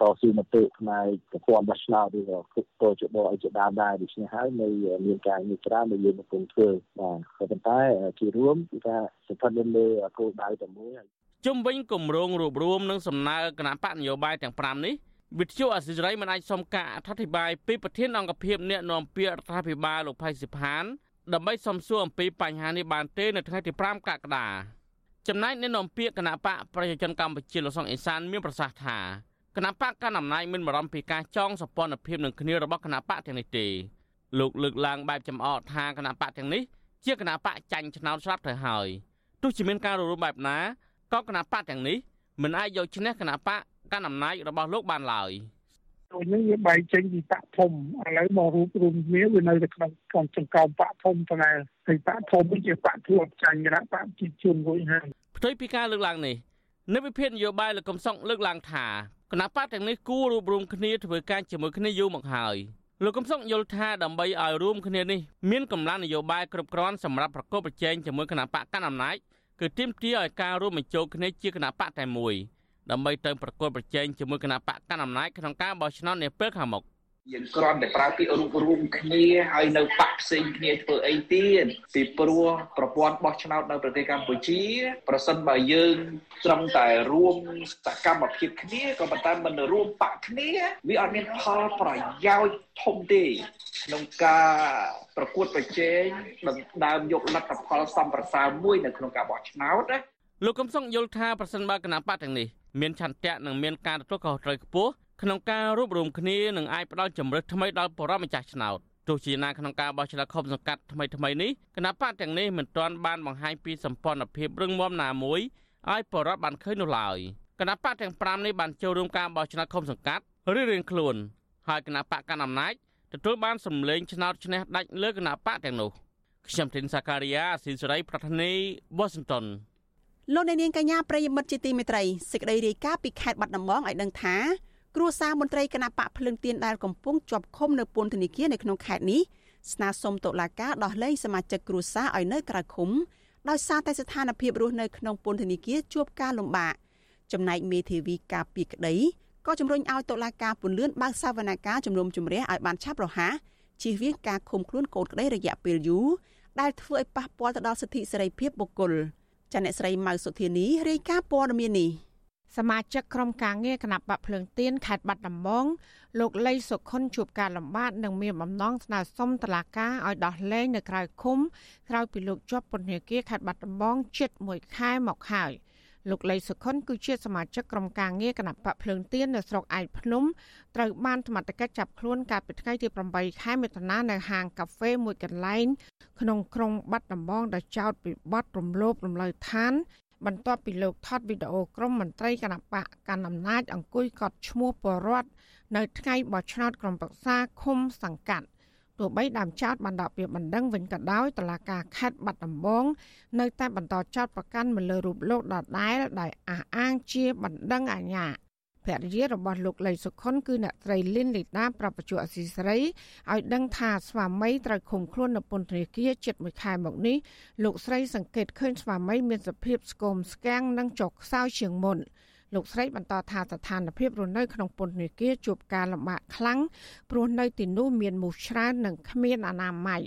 S14: តស៊ូមតិផ្នែកប្រព័ន្ធបោះឆ្នោតឬក៏គោលជបឲ្យជាដើមដែរដូច្នេះហើយនៅមានការងារច្រើនដែលយើងកំពុងធ្វើបាទក៏ប៉ុន្តែជារួមគឺថាស្ថិតនៅលើគោលដៅតែមួយ
S13: ជុំវិញគម្រោងរួបរวมនិងសំណើគណៈបកនយោបាយទាំង5នេះវិទ្យុអសិរ័យមិនអាចសុំការអធិប្បាយពីប្រធានអង្គភិបអ្នកនាំពាក្យរដ្ឋាភិបាលលោកផៃសិផានដើម្បីសំសួរអំពីបញ្ហានេះបានទេនៅថ្ងៃទី5កក្កដាចំណែកអ្នកនាំពាក្យគណៈបកប្រជាជនកម្ពុជាលោកសុងអេសានមានប្រសាសន៍ថាគណៈបកកណ្ដាលអំណាចមានបារម្ភពីការចងសម្ព័ន្ធភាពនឹងគ្នារបស់គណៈបកទាំងនេះទេលោកលើកឡើងបែបចំអកថាគណៈបកទាំងនេះជាគណៈបកចាញ់ឆ្នោតស្រាប់ទៅហើយទោះជាមានការរំលោភបែបណា ក៏គណៈបកទាំងនេះមិនអាចយកឈ្នះគណៈបកកាន់អំណាចរបស់លោកបានឡើយ
S10: ដូចនេះវាបែកចេញពីបកធំឥឡូវមករួមរួមគ្នាវានៅតែក្នុងក្នុងចង្កោមបកធំប៉ុន្តែពីបកធំជាបកធួបចាញ់គណៈបកជាជួនរួចហើយ
S13: ផ្ទុយពីការលើកឡើងនេះនៅវិភាគនយោបាយលោកកំសុងលើកឡើងថាគណៈបកទាំងនេះគួររួមរំគ្នាធ្វើការជាមួយគ្នាយូរមកហើយលោកកំសុងយល់ថាដើម្បីឲ្យរួមគ្នានេះមានកម្លាំងនយោបាយគ្រប់គ្រាន់សម្រាប់ប្រកបប្រជែងជាមួយគណៈបកកណ្ដាលអំណាច គឺទាមទារឲ្យការរួមបញ្ចូលគ្នាជាគណៈបកតែមួយដើម្បីទៅប្រកួតប្រជែងជាមួយគណៈបកកណ្ដាលអំណាចក្នុងការបោះឆ្នោតនាពេលខាងមុខ
S15: យើងគ្រាន់តែប្រើពាក្យរួបរวมគ្នាហើយនៅបាក់ផ្សេងគ្នាធ្វើអីទៀតពីព្រោះប្រព័ន្ធបោះឆ្នោតនៅប្រទេសកម្ពុជា ប្រសិនបើយើងត្រឹមតែរួមសកម្មភាពគ្នាក៏ប៉ុន្តែមិនរួមបាក់គ្នាវាអត់មានផលប្រយោជន៍ធំទេក្នុងការប្រកួតប្រជែងដណ្ដើមយកលទ្ធផលសំប្រសើរមួយនៅក្នុងការបោះឆ្នោតណា
S13: លោកកំសុងយល់ថាប្រសិនបើគណៈបកទាំងនេះមានឆន្ទៈនិងមានការទទួលខុសត្រូវខ្ពស់ ក្នុងការរួបរวมគ្នានឹងអាចផ្ដល់ជំរើសថ្មីដល់បរិបម្ចាស់ឆ្នោតទោះជាណាក្នុងការបោះឆ្នោតខុបសង្កាត់ថ្មីថ្មីនេះគណៈបកទាំងនេះមិនទាន់បានបង្ហាញពីសម្ព័ន្ធភាពរឹងមាំណាមួយឲ្យបរិបបានឃើញនោះឡើយគណៈបកទាំង5នេះបានចូលរួមការបោះឆ្នោតខុបសង្កាត់រៀងៗខ្លួនហើយគណៈបកកណ្ដាលអំណាចទទួលបានសម្លេងឆ្នោតឈ្នះដាច់លើគណៈបកទាំងនោះខ្ញុំធីនសាការីយ៉ាស៊ីសេរីប្រធានីវ៉ាស៊ីនតោន
S3: លោកអ្នកនាងកញ្ញាប្រិយមិត្តជាទីមេត្រីសេចក្តីរាយការណ៍ពីខេត្តបាត់ដំបងឲ្យដឹងថា គ្រួសារមន្ត្រីគណៈបកភ្លឹងទៀនដែលកំពុងជាប់ឃុំនៅពន្ធនាគារនៅក្នុងខេត្តនេះស្នើសុំតុលាការដោះលែងសមាជិកគ្រួសារឲ្យនៅក្រៅឃុំដោយសារតែស្ថានភាពរស់នៅក្នុងពន្ធនាគារជួបការលំបាកចំណែកមេធាវីការពីក្តីក៏ជំរុញឲ្យតុលាការពន្លឿនបើកសវនកម្មជំនុំជម្រះឲ្យបានឆាប់រហ័សជៀសវាងការឃុំខ្លួនកូនក្តីរយៈពេលយូរដែលធ្វើឲ្យប៉ះពាល់ទៅដល់សិទ្ធិសេរីភាពបុគ្គលចាអ្នកស្រីម៉ៅសុធានីរាយការណ៍ព័ត៌មាននេះ
S16: សមាជិកក្រុមការងារគណៈបកភ្លើងទៀនខេត្តបាត់ដំបងលោកលីសុខុនជួបការលំបាកនិងមានបំណងស្នើសុំតុលាការឲ្យដោះលែងនៅក្រៅឃុំក្រោយពីលោកជាប់ពន្ធនាគារខេត្តបាត់ដំបងជិត1ខែមកហើយលោកលីសុខុនគឺជាសមាជិកក្រុមការងារគណៈបកភ្លើងទៀននៅស្រុកឯកភ្នំត្រូវបានសមត្ថកិច្ចចាប់ខ្លួនកាលពីថ្ងៃទី8ខែមិថុនានៅហាងកាហ្វេមួយកន្លែងក្នុងក្រុងបាត់ដំបងដែលចោទពីបទរំលោភរំលើឋាន បន្ទាប់ពីលោកថតវីដេអូក្រុមមន្ត្រីគណៈបកកណ្ដាលអំណាចអង្គុយកត់ឈ្មោះពលរដ្ឋនៅថ្ងៃបោះឆ្នោតក្រុមប្រឹក្សាឃុំសង្កាត់ទទោះបីដើមចោតបានដាក់ពាក្យបណ្ដឹងវិញក៏ដោយតឡាការខេត្តបាត់ដំបងនៅតែបន្តចោតប្រកាន់មកលើរូបលោកដដែលដោយអះអាងជាបណ្ដឹងអាញា ភរិយារបស់លោកលីសុខុនគឺអ្នកស្រីលីនលីដាប្រាប់បច្ចុប្បន្នអសីស្រីឲ្យដឹងថាស្វាមីត្រូវឃុំខ្លួននៅពន្ធនាគារជិត1ខែមកនេះលោកស្រីសង្កេតឃើញស្វាមីមានសភាពស្គមស្គាំងនិងចុកខ្សោយជាងមុនលោកស្រីបន្តថាស្ថានភាពរស់នៅក្នុងពន្ធនាគារជួបការលំបាកខ្លាំងព្រោះនៅទីនោះមានមូសច្រើននិងគ្មានអនាម័យ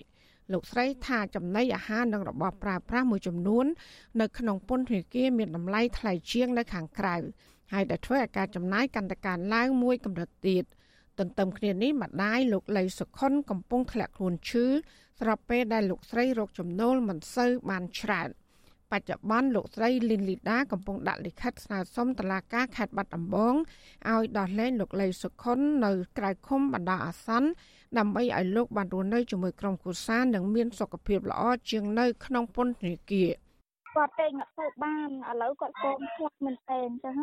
S16: លោកស្រីថាចំណីអាហារនិងរបស់ប្រើប្រាស់មួយចំនួន នៅក្នុងពន្ធនាគារមានតម្លៃថ្លៃជាងនៅខាងក្រៅ ហើយដែលធ្វើឲ្យការចំណាយកាន់តែកើនឡើងមួយកម្រិតទៀតទន្ទឹមគ្នានេះម្ដាយលោកលីសុខុនកំពុងធ្លាក់ខ្លួនឈឺស្របពេលដែលលោកស្រីរកចំណូលមិនសូវបានច្រើន។បច្ចុប្បន្នលោកស្រីលីនលីដាកំពុងដាក់លិខិតស្នើសុំតុលាការខេត្តបាត់ដំបងឲ្យដោះលែងលោកលីសុខុននៅក្រៅឃុំបណ្ដោះអាសន្នដើម្បីឲ្យលោកបានរស់នៅជាមួយក្រុមគ្រួសារនិងមានសុខភាពល្អជាងនៅក្នុងពន្ធនាគារ
S17: គាត់ពេកអត់ទៅបានឥឡូវគាត់កូនខ្លាក់មែនតើអញ្ចឹង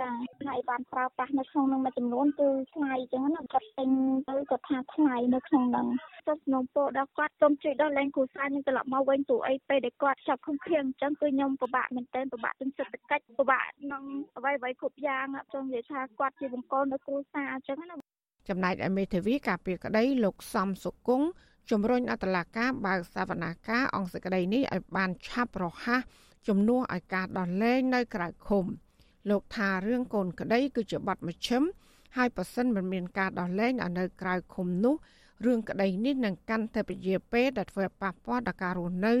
S17: ចាថ្ងៃបានប្រើប្រាស់នៅក្នុងនឹងមួយចំនួនគឺថ្លៃអញ្ចឹងណាគាត់ទិញទៅគាត់ថាថ្លៃនៅក្នុងនឹងទៅสนំពោដល់គាត់សូមជួយដល់លែងគ្រូសាខ្ញុំត្រឡប់មកវិញព្រោះអីពេលដែលគាត់ចាប់ខំខៀងអញ្ចឹងគឺខ្ញុំពិបាកមែនតើពិបាកទាំងសេដ្ឋកិច្ចពិបាកនឹងអ្វីអ្វីគ្រប់យ៉ាងចង់និយាយថាគាត់ជាបង្គោលនៅគ្រួសារអញ្ចឹងណា
S16: ចំណែកឯមេធាវីការពារក្តីលោកសំសុគង្គ ជំរុញអតឡាការបើកសវនាការអង្គសេចក្តីនេះឲ្យបានឆាប់រហ័សជំនួសឲ្យការដោះលែងនៅក្រៅឃុំលោកថារឿងកូនក្តីគឺជាបាត់មជ្ឈិមហើយប៉ះសិនមិនមានការដោះលែងឲ្យនៅក្រៅឃុំនោះរឿងក្តីនេះនឹងកាន់តែពជាពេដែលធ្វើប៉ះពាល់ដល់ការរស់នៅ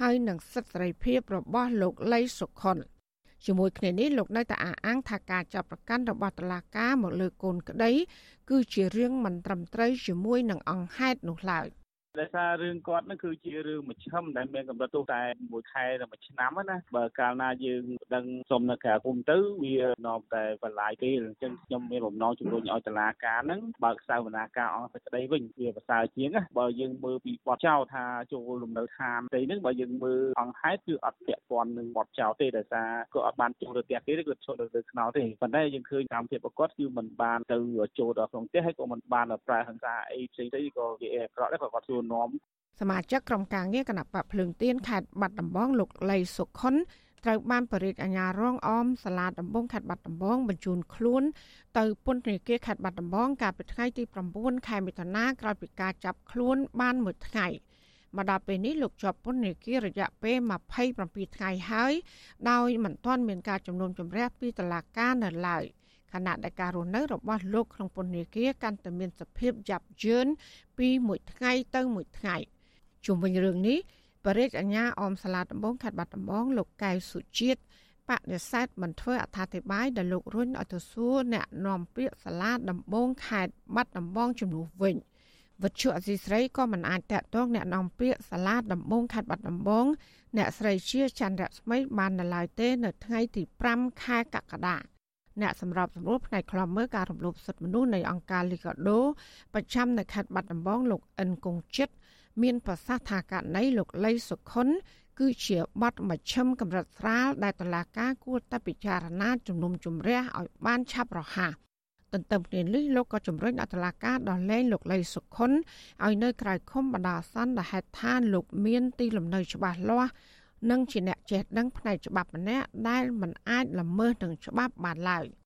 S16: ហើយនឹងសិទ្ធិសេរីភាពរបស់លោកលីសុខុនជាមួយគ្នានេះលោកនៅតែអះអាងថាការចាប់ប្រកាន់របស់តុលាការមកលើកូនក្តី គឺជារឿងមិនត្រឹមត្រូវជាមួយនឹងអង្គហេតុនោះឡើយ។
S18: ដោយសាររឿងគាត់នឹងគឺជារឿងមជ្ឈិមដែលមានកម្រិតទោសតែមួយខែដល់មួយឆ្នាំណាបើកាលណាយើងដឹងសុំនៅក្រៅគុំទៅវានាំតែបន្លាយពេលអញ្ចឹងខ្ញុំមានបំណងជំរុញឲ្យតុលាការហ្នឹងបើកសវនាការអង្គសេចក្តីវិញវាប្រសើរជាងណាបើយើងមើលពីបទចោទថាចូលលំនៅឋានទេហ្នឹងបើយើងមើលអង្គហេតុគឺអត់ពាក់ព័ន្ធនឹងបទចោទទេដោយសារគាត់អត់បានចូលទៅផ្ទះគេទេគាត់ចូលទៅលើខ្នល់ទេប៉ុន្តែយើងឃើញតាមភាពប្រកបគឺមិនបានទៅចូលដល់ក្នុងផ្ទះហើយក៏មិនបានប្រើហិង្សាអីផ្សេងៗក៏វាអាក្រក់ដែរក៏គាត់សួរនាំ
S16: សមាជិកក្រុមការងារគណៈបកភ្លើងទៀនខេត្តបាត់ដំបងលោកលីសុខុនត្រូវបានបរិយាអាជ្ញារងអមសាលាដំបងខេត្តបាត់ដំបងបញ្ជូនខ្លួនទៅពន្ធនាគារខេត្តបាត់ដំបងកាលពីថ្ងៃទី9ខែមិថុនាក្រោយពីការចាប់ខ្លួនបានមួយថ្ងៃមកដល់ពេលនេះលោកជាប់ពន្ធនាគាររយៈពេល27ថ្ងៃហើយដោយមិនទាន់មានការជំនុំជម្រះពីតុលាការនៅឡើយ ខណៈដែលការរស់នៅរបស់លោកក្នុងពន្ធនាគារកាន់តែមានសភាពយ៉ាប់យ៉ឺនពីមួយថ្ងៃទៅមួយថ្ងៃ។ជុំវិញរឿងនេះបរិយាអាញាអមសាលាដំបងខេត្តបាត់ដំបងលោកកៅសុជាតិបដិសេធមិនធ្វើអត្ថាធិប្បាយដល់លោករុញឲ្យទៅសួរអ្នកនាំពាក្យសាលាដំបងខេត្តបាត់ដំបងជំនួសវិញវិទ្យុអសីស្រីក៏មិនអាចតាក់ទងអ្នកនាំពាក្យសាលាដំបងខេត្តបាត់ដំបងអ្នកស្រីជាច័ន្ទរស្មីបាននៅឡើយទេ នៅថ្ងៃទី5ខែកក្កដា អ្នកសម្របសម្រួលផ្នែកខ្លំមើលការរំលោភសិទ្ធិមនុស្សនៃអង្គការលីកាដូប្រចាំនៅខេត្តបាត់ដំបងលោកអិនគង្គចិត្តមានប្រសាសន៍ថាករណីលោកលីសុខុនគឺជាបទមជ្ឈិមកម្រិតស្រាលដែលតុលាការគួរតែពិចារណាជំនុំជម្រះឲ្យបានឆាប់រហ័សទន្ទឹមគ្នានេះលោកក៏ជំរុញអតឡាការដោះលែងលោកលីសុខុនឲ្យនៅក្រៅឃុំបណ្ដោះអាសន្នដែលហេតុថាលោកមានទីលំនៅច្បាស់លាស់ និងជាអ្នកចេះដឹងផ្នែកច្បាប់ម្នាក់ដែលមិនអាចល្មើសនឹងច្បាប់បានឡើយ។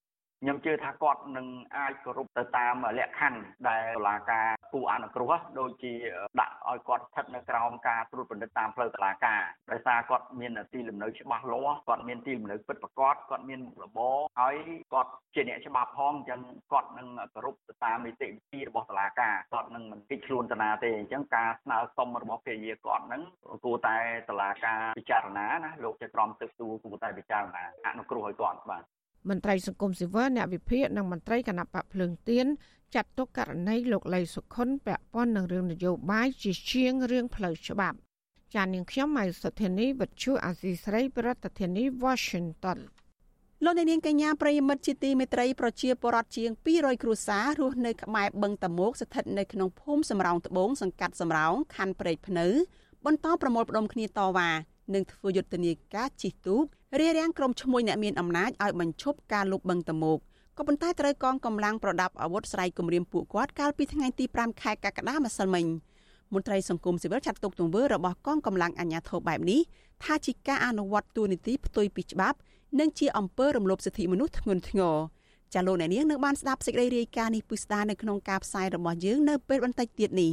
S19: ខ្ញុំជឿថាគាត់នឹងអាចគោរពទៅតាមលក្ខខណ្ឌដែលតុលាការគូអនុគ្រោះដូចជាដាក់ឲ្យគាត់ស្ថិតនៅក្រោមការត្រួតពិនិត្យតាមផ្លូវតុលាការដោយសារគាត់មានទីលំនៅច្បាស់លាស់គាត់មានទីលំនៅពិតប្រាកដគាត់មានមុខរបរហើយគាត់ជាអ្នកច្បាប់ផងអញ្ចឹងគាត់នឹងគោរពទៅតាមនីតិវិធីរបស់តុលាការគាត់នឹងមិនគិតខ្លួនតាណាទេអញ្ចឹងការស្នើសុំរបស់ភរិយាគាត់នឹងគួរតែតុលាការពិចារណាណាលោកជាក្រមទឹកទូគួរតែពិចារណាអនុគ្រោះឲ្យគាត់បាទ
S16: មន្ត្រីសង្គមស៊ីវិលអ្នកវិភាគនិងមន្ត្រីគណៈបកភ្លើងទៀនចាត់ទុកករណីលោកលីសុខុនពាក់ព័ន្ធនឹងរឿងនយោបាយជាជាងរឿងផ្លូវច្បាប់ចាននាងខ្ញុំម៉ៃសុធានីវិទ្យុអាស៊ីស្រីប្រធានាធិបតី Washington
S3: លោកនាងកញ្ញាប្រិយមិត្តជាទីមេត្រីប្រជាពលរដ្ឋជាង200គ្រួសាររស់នៅក្បែរបឹងតមោកស្ថិតនៅក្នុងភូមិសំរោងត្បូងសង្កាត់សំរោងខណ្ឌព្រែកភ្នៅ បន្តប្រមូលផ្ដុំគ្នាតវ៉ានិងធ្វើយុទ្ធនាការជិះទូក រារាំងក្រុមឈ្មួញអ្នកមានអំណាចឲ្យបញ្ឈប់ការលុបបឹងតមោកក៏ប៉ុន្តែត្រូវកងកម្លាំងប្រដាប់អាវុធស្រ័យគំរាមពួកគាត់កាលពីថ្ងៃទី5ខែកក្កដាម្សិលមិញមន្ត្រីសង្គមស៊ីវិលចាត់ទុកទង្វើរបស់កងកម្លាំងអាជ្ញាធរបែបនេះថាជាការអនុវត្តទូនីតិផ្ទុយពីច្បាប់ និងជាអំពើរំលោភសិទ្ធិមនុស្សធ្ងន់ធ្ងរចាលោកអ្នកនាងនឹងបានស្ដាប់សេចក្តីរាយការណ៍នេះពិស្ដារនៅក្នុងការផ្សាយរបស់យើងនៅពេលបន្តិចទៀតនេះ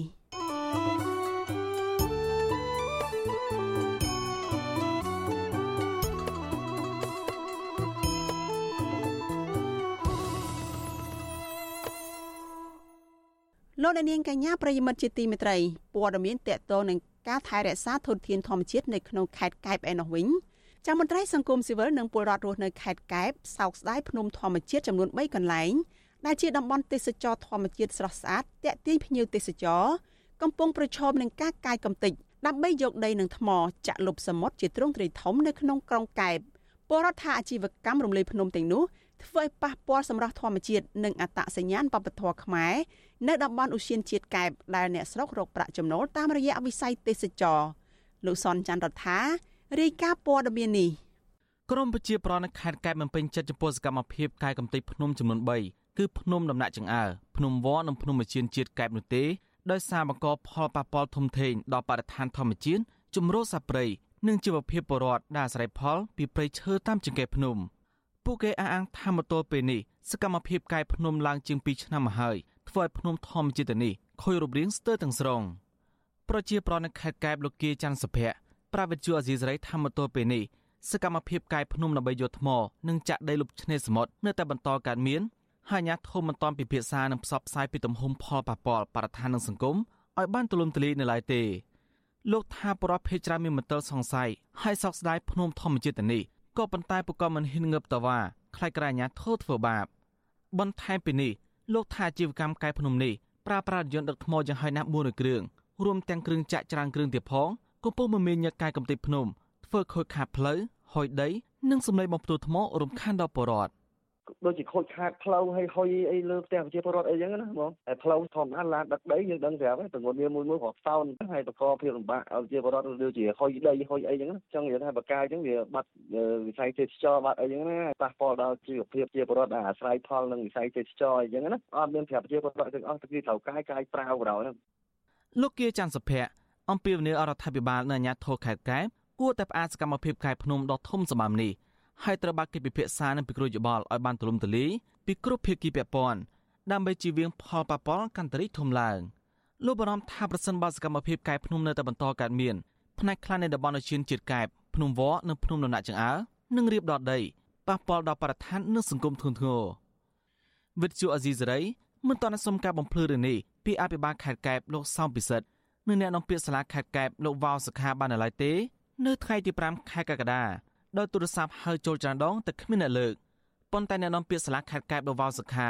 S3: លោកអ្នកនាងកញ្ញាប្រិយមិត្តជាទីមេត្រីព័ត៌មានតកតនឹងការថែរក្សាធនធានធម្មជាតិនៅក្នុងខេត្តកែបឯណោះវិញចាំមន្ត្រីសង្គមស៊ីវិលនិងពលរដ្ឋរស់នៅខេត្តកែបសោកស្ដាយភ្នំធម្មជាតិចំនួន3កន្លែងដែលជាតំបន់ទេសចរធម្មជាតិស្រស់ស្អាតតាក់ទាញភ្ញៀវទេសចរកំពុងប្រឈមនឹងការកាយកំទេចដើម្បីយកដីនិងថ្មចាក់លុបសមុទ្រជាទ្រង់ទ្រាយធំនៅក្នុងក្រុងកែបពលរដ្ឋថាអាជីវកម្មរំលាយភ្នំទាំងនោះ ធ្វើឲ្យប៉ះពាល់សម្រស់ធម្មជាតិនិងអត្តសញ្ញាណវប្បធម៌ខ្មែរនៅតំបន់ឧស្សាហជាតិកែបដែលអ្នកស្រុករកប្រាក់ចំណូលតាមរយៈវិស័យទេសចរលោកសនច័ន្ទរដ្ឋារាយការណ៍ព័ត៌មាននេះ
S20: ក្រមប្រជាប្រដ្ឋនៅខេត្តកែបបំពេញចិត្តចំពោះសកម្មភាពកាយកំទេចភ្នំចំនួន3គឺភ្នំដំណាក់ចង្អើភ្នំវ៉និងភ្នំមជៀនជាតិកែបនោះទេដោយសារបង្កផលប៉ះពាល់ធំធេងដល់បរិស្ថានធម្មជាតិជំរកសត្វព្រៃនិងជីវភាពពលរដ្ឋដែលអាស្រ័យផលពីព្រៃឈើតាមចង្កេះភ្នំ ពួកគេអះអាងថាមកទល់ពេលនេះសកម្មភាពកាយភ្នំឡើងជាង2ឆ្នាំមកហើយធ្វើឲ្យភ្នំធម្មជាតិនេះខូចរូបរាងស្ទើរទាំងស្រុងប្រជាប្រដ្ឋនៅខេត្តកែបលោកគាច័ន្ទសុភ័ក្រប្រាវិទ្យាអាស៊ីសេរីថាមកទល់ពេលនេះសកម្មភាពកាយភ្នំដើម្បីយកថ្មនិងចាក់ដីលុបឆ្នេរសមុទ្រនៅតែបន្តកើតមានហើយអាជ្ញាធរមិនទាន់ពិភាក្សានិងផ្សព្វផ្សាយពីទំហំផលប៉ះពាល់បរិស្ថាននិងសង្គមឲ្យបានទូលំទូលាយនៅឡើយទេលោកថាបរិបទភេជ្រាមានមន្ទិលសង្ស័យហើយសោកស្ដាយភ្នំធម្មជាតិនេះ ក៏ប៉ុន្តែពួកគាត់មិនហ៊ានងើបតវ៉ាខ្លាចក្រអាញាធោធ្វើបាបបន្ថែមពីនេះលោកថាអាជីវកម្មកែភ្នំនេះប្រើប្រាស់យន្តដឹកថ្មយ៉ាងហោចណាស់4គ្រឿងរួមទាំងគ្រឿងចាក់ច្រាំងគ្រឿងទៀតផងកំពុងមមាញឹកកាយកំទេចភ្នំធ្វើខូចខាតផ្លូវហុយដី និងសម្លេងបំផ្ទុះថ្មរំខានដល់ប្រជាពលរដ្ឋ
S21: ដូចជាខូចខាតផ្លូវហើយហុយអីលើផ្ទះប្រជាពលរដ្ឋអីចឹងណាបងតែផ្លូវធម្មតាឡានដឹកដីយើងដឹងប្រាប់តែងន់វាមួយមួយគ្រាប់សោនហើយបកកភាពលំបាកឲ្យប្រជាពលរដ្ឋដូចជាហុយដីហុយអីចឹងចង់និយាយថាបកាយចឹងវាបាត់វិស័យទេសចរបាត់អីចឹងណាប៉ះពាល់ដល់ជីវភាពប្រជាពលរដ្ឋដែលអាស្រ័យផលនឹងវិស័យទេសចរអីចឹងណាអត់មានប្រាប់ប្រជាពលរដ្ឋទាំងអស់គឺត្រូវកាយកាយប្រាវក្រោយហ្នឹង
S20: លោកគាច័ន្ទសុភ័ក្រអំពីវនីអរដ្ឋាភិបាលនៅអាជ្ញាធរខេត្តកែបគួរតែផ្អាកសកម្មភាពកាយភ្នំដ៏ធំសម្បើមនេះ ហើយត្រូវបានគេពិភាក្សានិងពិគ្រោះយោបល់ឲ្យបានទូលំទូលាយពីគ្រប់ភាគីពាក់ព័ន្ធដើម្បីជៀសវាងផលប៉ះពាល់កាន់តែរីកធំឡើងលោកបារម្ភថាប្រសិនបើសកម្មភាពកែភ្នំនៅតែបន្តកើតមានផ្នែកខ្លះនៃតំបន់ឧឈានជាតិកែបភ្នំវនិងភ្នំដំណាក់ចង្អើនឹងរៀបដតដីប៉ះពាល់ដល់បរិស្ថាននិងសង្គមធ្ងន់ធ្ងរវិទ្យុអេស៊ីសេរីមិនទាន់សុំការបំភ្លឺរឿងនេះពីអភិបាលខេត្តកែបលោកសោមពិសិដ្ឋនិងអ្នកនាំពាក្យសាលាខេត្តកែបលោកវ៉ាវសខាបាននៅឡើយទេ នៅថ្ងៃទី5ខែកក្កដា ដោយទូរស័ព្ទហៅចូលច្រើនដងតែគ្មានអ្នកលើកប៉ុន្តែអ្នកនាំពាក្យសាលាខេត្តកែបលោកវ៉ាវសខា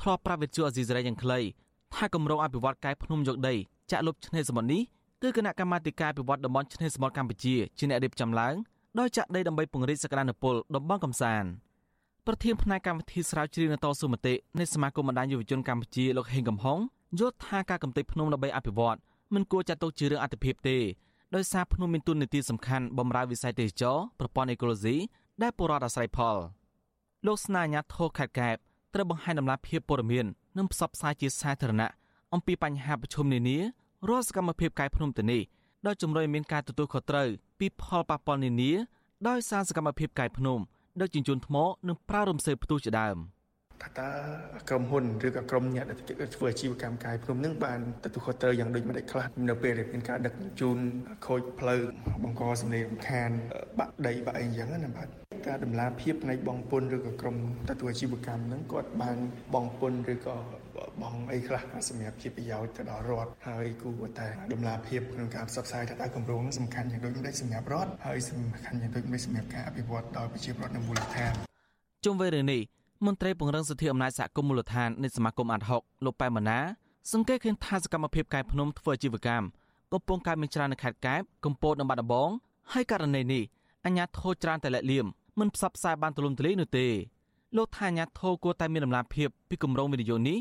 S20: ធ្លាប់ប្រាប់វិទ្យុអេស៊ីសេរីយ៉ាងខ្លីថាគម្រោងអភិវឌ្ឍកែបភ្នំយកដីចាក់លុបឆ្នេរសមុទ្រនេះគឺគណៈកម្មាធិការអភិវឌ្ឍតំបន់ឆ្នេរសមុទ្រកម្ពុជាជាអ្នករៀបចំឡើងដោយចាក់ដីដើម្បីពង្រីកសក្តានុពលតំបន់កំសាន្តប្រធានផ្នែកកម្មវិធីស្រាវជ្រាវនៅតស៊ូមតិនៃសមាគមបណ្ដាញយុវជនកម្ពុជាលោកហេងកំហុងយល់ថាការកំទេចភ្នំដើម្បីអភិវឌ្ឍមិនគួរចាត់ទុកជារឿងអតិភិបទេ ដោយសារភ្នំមានទុននីតិសំខាន់បម្រើវិស័យទេសចរប្រព័ន្ធអេកូឡូស៊ីដែលពលរដ្ឋអាស្រ័យផលលោកស្នាញាធរខេត្តកែបត្រូវបង្ហាញដំណាភាពព័ត៌មាននិងផ្សព្វផ្សាយជាសាធារណៈអំពីបញ្ហាប្រឈមនានារាល់សកម្មភាពកែភ្នំទៅនេះដោយជំរុញមានការទទួលខុសត្រូវពីផលប៉ះពាល់នានាដោយសារសកម្មភាពកែភ្នំដឹកជញ្ជូនថ្ម និងប្រើរំសេវផ្ទុះជាដើម។
S22: ថាតើក្រុមហ៊ុនឬក៏ក្រុមអ្នកដែលធ្វើអាជីវកម្មកាយភ្នំនឹងបានទទួលខុសត្រូវយ៉ាងដូចម្តេចខ្លះនៅពេលដែលមានការដឹកជញ្ជូនខូចផ្លូវបង្កសម្លេងរំខានបាក់ដីបាក់អីយ៉ាងណាបាទការដំណាភាពផ្នែកបងពុនឬក៏ក្រុមទទួលអាជីវកម្មហ្នឹងគាត់បានបងពុនឬក៏បងអីខ្លះសម្រាប់ជាប្រយោជន៍ទៅដល់រដ្ឋហើយគួរតែដំណាភាពក្នុងការផ្សព្វផ្សាយថាតើគម្រោងសំខាន់យ៉ាងដូចម្តេចសម្រាប់រដ្ឋហើយសំខាន់យ៉ាងដូចម្តេចសម្រាប់ការអភិវឌ្ឍដល់ប្រជាពលរដ្ឋនៅមូលដ្ឋាន
S20: ជុំវិញរឿងនេះ មន្ត្រីពង្រឹងសិទ្ធិអំណាចសហគមន៍មូលដ្ឋាននៃសមាគមអាត់ហុកលោកប៉ែម៉ាណាសង្កេតឃើញថាសកម្មភាពកែភ្នំធ្វើអាជីវកម្មកំពុងកើតមានច្រើននៅខេត្តកែបកំពតនិងបាត់ដំបងហើយករណីនេះអញ្ញាធោច្រើនតែលាក់លៀមមិនផ្សព្វផ្សាយបានទូលំទូលាយនោះទេលោកថាអញ្ញាធោគួរតែមានដំណាភាពពីគម្រោងវិនិយោគនេះ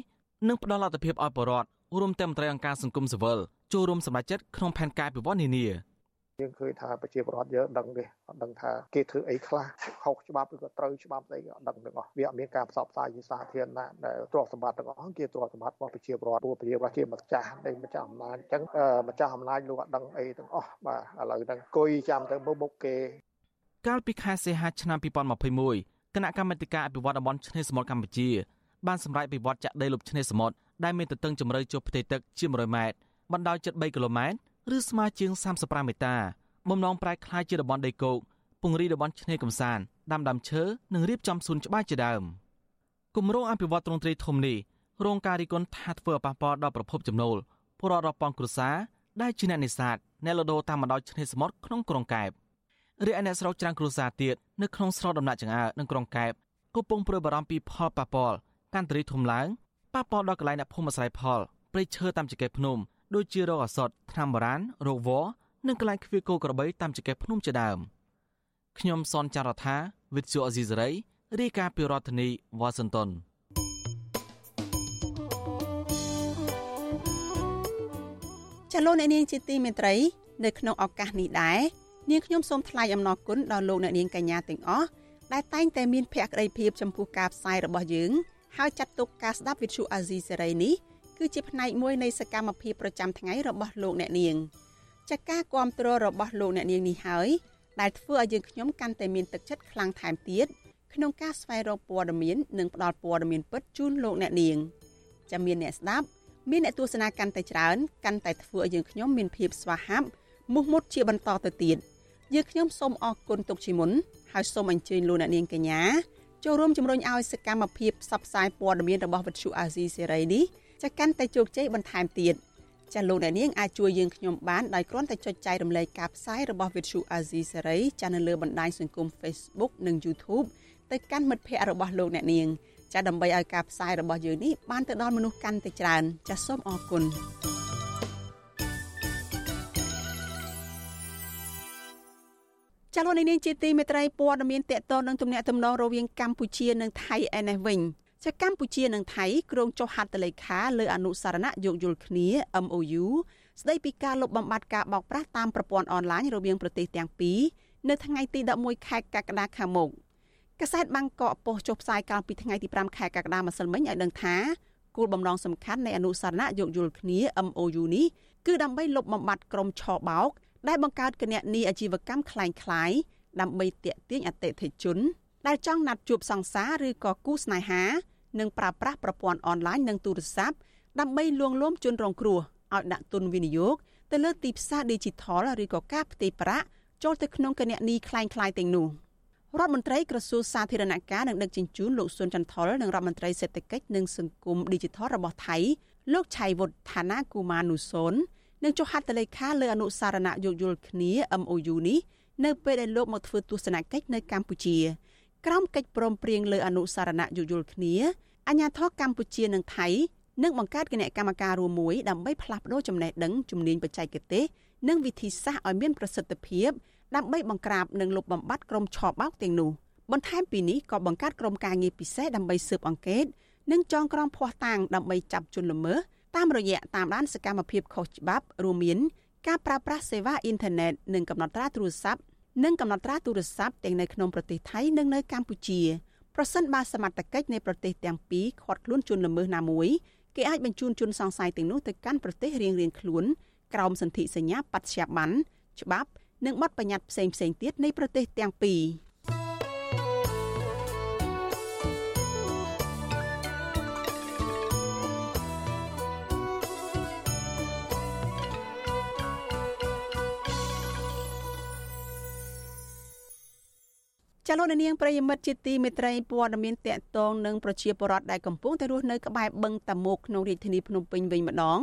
S20: និងផ្ដល់លទ្ធភាពឲ្យប្រជាពលរដ្ឋរួមទាំងមន្ត្រីអង្គការសង្គមស៊ីវិលចូលរួមសម្រេចចិត្តក្នុងផែនការពិវត្តនានា
S23: យើងឃើញថាប្រជាពលរដ្ឋយើងដឹងទេអត់ដឹងថាគេធ្វើអីខ្លះខុសច្បាប់ឬក៏ត្រូវច្បាប់ស្អីក៏អត់ដឹងទាំងអស់វាអត់មានការផ្សព្វផ្សាយជាសាធារណៈដែលទ្រព្យសម្បត្តិទាំងអស់គេទ្រព្យសម្បត្តិរបស់ប្រជាពលរដ្ឋពួកប្រជាពលរដ្ឋជាម្ចាស់នៃម្ចាស់អំណាចអញ្ចឹងម្ចាស់អំណាចលោកអត់ដឹងអីទាំងអស់បាទឥឡូវហ្នឹងគុយចាំទៅមុខគេ
S20: កាលពីខែសីហាឆ្នាំ2021គណៈកម្មាធិការអភិវឌ្ឍតំបន់ឆ្នេរសមុទ្រកម្ពុជាបានសម្រេចវិវត្តចាក់ដីលុបឆ្នេរសមុទ្រដែលមានទទឹងជម្រៅជាប់ផ្ទៃទឹកជា100ម៉ែត្របណ្ដោយជិត3គីឡូម៉ែត្រ ឬស្មើជាង35ម៉ែតាបំណងប្រែក្លាយជាតំបន់ដីគោកពង្រីកតំបន់ឆ្នេរកំសាន្តដាំដើមឈើនិងរៀបចំសួនច្បារជាដើមគម្រោងអភិវឌ្ឍទ្រង់ទ្រាយធំនេះរងការរិះគន់ថាធ្វើឲ្យប៉ះពាល់ដល់ប្រភពចំណូលពលរដ្ឋរាប់ពាន់គ្រួសារដែលជាអ្នកនេសាទអ្នកលដូរតាមបណ្ដោយឆ្នេរសមុទ្រក្នុងក្រុងកែបរីឯអ្នកស្រុកច្រាំងគ្រួសារទៀតនៅក្នុងស្រុកដំណាក់ចង្អើនិងក្រុងកែបកំពុងព្រួយបារម្ភពីផលប៉ះពាល់កាន់តែរីកធំឡើងប៉ះពាល់ដល់កន្លែងអ្នកភូមិអាស្រ័យផលព្រៃឈើតាមចង្កេះភ្នំ ដូចជារោគអាសត់ថ្នាំបុរាណរោគវល្លិនិងកន្លែងខ្វៀគោក្របីតាមចង្កេះភ្នំជាដើមខ្ញុំសនចាររថាវិទ្យុអេស៊ីសរ៉ៃរាយការណ៍ពីរដ្ឋធានីវ៉ាស៊ីនតោន
S3: ចលនានាងជាទីមេត្រីនៅក្នុងឱកាសនេះដែរនាងខ្ញុំសូមថ្លែងអំណរគុណដល់លោកអ្នកនាងកញ្ញាទាំងអស់ដែលតែងតែមានភក្ដីភាពចំពោះការផ្សាយរបស់យើងហើយចាត់ទុកការស្ដាប់វិទ្យុអាស៊ីសេរីនេះ គឺជាផ្នែកមួយនៃសកម្មភាពប្រចាំថ្ងៃរបស់លោកអ្នកនាងចាក់ការគ្រប់គ្រងរបស់លោកអ្នកនាងនេះហើយដែលធ្វើឲ្យយើងខ្ញុំកាន់តែមានទឹកចិត្តខ្លាំងថែមទៀតក្នុងការស្វែងរកព័ត៌មាននិងផ្តល់ព័ត៌មានពិតជូនលោកអ្នកនាងចាំមានអ្នកស្ដាប់មានអ្នកទស្សនាកាន់តែច្រើនកាន់តែធ្វើឲ្យយើងខ្ញុំមានភាពស្វាហាប់មោះមុតជាបន្តទៅទៀតយើងខ្ញុំសូមអរគុណទុកជាមុនហើយសូមអញ្ជើញលោកអ្នកនាងកញ្ញាចូលរួមជំរុញឲ្យសកម្មភាពផ្សព្វផ្សាយព័ត៌មានរបស់វិទ្យុអាស៊ីសេរីនេះ ចាកាន់តែជោគជ័យបន្ថែមទៀតចាលោកអ្នកនាងអាចជួយយើងខ្ញុំបានដោយគ្រាន់តែចុចចែករំលែកការផ្សាយរបស់វិទ្យុអាស៊ីសេរីចានៅលើបណ្ដាញសង្គម Facebook និង YouTube ទៅកាន់មិត្តភ័ក្តិរបស់លោកអ្នកនាងចាដើម្បីឲ្យការផ្សាយរបស់យើងនេះបានទៅដល់មនុស្សកាន់តែច្រើន ចាសូមអរគុណចាលោកនាងជាទីមេត្រីព័ត៌មានតកតនឹងទំនាក់ទំនងរវាងកម្ពុជានិងថៃឯនេះវិញ ជាកម្ពុជានិងថៃក្រុងចុះហត្ថលេខាលើអនុសារណៈយោគយល់គ្នា MOU ស្ដីពីការលុបបំបាត់ការបោកប្រាស់តាមប្រព័ន្ធអនឡាញរវាងប្រទេសទាំងពីរនៅថ្ងៃទី11ខែកក្កដាខាងមុខកាសែតបាងកកប៉ុស្តិ៍ចុះផ្សាយកាលពីថ្ងៃទី5ខែកក្កដាម្សិលមិញឲ្យដឹងថាគោលបំណងសំខាន់នៃអនុសារណៈយោគយល់គ្នា MOU នេះគឺដើម្បីលុបបំបាត់ក្រុមឆបោកដែលបង្កើតគណនីអាជីវកម្មคล้ายៗដើម្បីទាក់ទាញអតិថិជន ដែលចង់ណាត់ជួបសង្សារឬក៏គូស្នេហានិងប្រើប្រាស់ប្រព័ន្ធអនឡាញនិងទូរស័ព្ទដើម្បីលួងលោមជនរងគ្រោះឲ្យដាក់ទុនវិនិយោគទៅលើទីផ្សារ Digital ឬក៏ការផ្ទេរប្រាក់ចូលទៅក្នុងគណនីคล้ายៗទាំងនោះរដ្ឋមន្ត្រីក្រសួងសាធារណការនិងដឹកជញ្ជូនលោកស៊ុនចន្ទថុលនិងរដ្ឋមន្ត្រីសេដ្ឋកិច្ចនិងសង្គម Digital របស់ថៃលោកឆៃវុតឋានាគូម៉ានូសុននឹងចុះហត្ថលេខាលើអនុសារណៈយោគយល់គ្នា MOU នេះនៅពេលដែលលោកមកធ្វើទស្សនកិច្ចនៅកម្ពុជា ក្រោមកិច្ចព្រមព្រៀងលើអនុសារណៈយោគយល់គ្នាអាញាធរកម្ពុជានិងថៃនឹងបង្កើតគណៈកម្មការរួមមួយដើម្បីផ្លាស់ប្តូរចំណេះដឹងជំនាញបច្ចេកទេសនិងវិធីសាស្ត្រឲ្យមានប្រសិទ្ធភាពដើម្បីបង្ក្រាបនិងលុបបំបាត់ក្រុមឆបោកទាំងនោះបន្ថែមពីនេះក៏បង្កើតក្រុមការងារពិសេសដើម្បីស៊ើបអង្កេតនិងចងក្រងភ័ស្តុតាងដើម្បីចាប់ជនល្មើសតាមរយៈតាមដានសកម្មភាពខុសច្បាប់រួមមានការប្រើប្រាស់សេវាអ៊ីនធឺណិតនិងកំណត់ត្រាទូរស័ព្ទ និងកំណត់ត្រាទូរស័ព្ទទាំងនៅក្នុងប្រទេសថៃនិងនៅកម្ពុជាប្រសិនបើសមត្ថកិច្ចនៃប្រទេសទាំងពីរខាត់ខ្លួនជនល្មើសណាមួយគេអាចបញ្ជូនជនសង្ស័យទាំងនោះទៅកាន់ប្រទេសរៀងៗខ្លួនក្រោមសន្ធិសញ្ញាបត្យាប័នច្បាប់និងបទបញ្ញត្តិផ្សេងៗទៀតនៃប្រទេសទាំងពីរ។ ចលនានាងប្រិយមិត្តជាទីមេត្រីព័ត៌មានតកតងនឹងប្រជាពលរដ្ឋដែលកំពុងតែរស់នៅក្បែរបឹងតាមុកក្នុងរាជធានីភ្នំពេញវិញម្ដង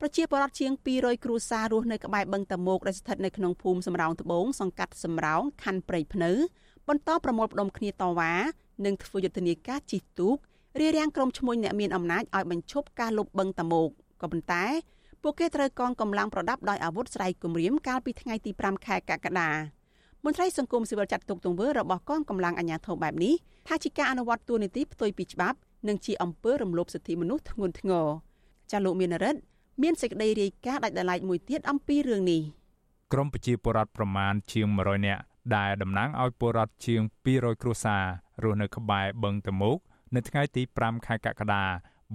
S3: ប្រជាពលរដ្ឋជាង200គ្រួសាររស់នៅក្បែរបឹងតាមុកដែលស្ថិតនៅក្នុងភូមិសំរោងត្បូងសង្កាត់សំរោងខណ្ឌព្រៃភ្នៅបន្តប្រមូលផ្ដុំគ្នាតវ៉ានិងធ្វើយុទ្ធនាការជិះទូករារាំងក្រុមឈ្មួញអ្នកមានអំណាចឲ្យបញ្ឈប់ការលុបបឹងតាមុកក៏ប៉ុន្តែពួកគេត្រូវកងកម្លាំងប្រដាប់ដោយអាវុធស្រ័យគំរាមកាលពីថ្ងៃទី5ខែកក្កដា មន្ត្រីសង្គមស៊ីវិលចាត់ទុកទង្វើរបស់កងកម្លាំងអាជ្ញាធរបែបនេះថាជាការអនុវត្តទួលនីតិផ្ទុយពីច្បាប់និងជាអំពើរំលោភសិទ្ធិមនុស្សធ្ងន់ធ្ងរចាលោកមានរិទ្ធមានសេចក្តីរាយការណ៍ដាច់ដライមួយទៀតអំពីរឿងនេះ
S5: ក្រមប្រជាពលរដ្ឋប្រមាណជាង100នាក់ដែលតំណាងឲ្យពលរដ្ឋជាង200គ្រួសាររស់នៅក្បែរបឹងតមោកនៅថ្ងៃទី5ខែកក្កដា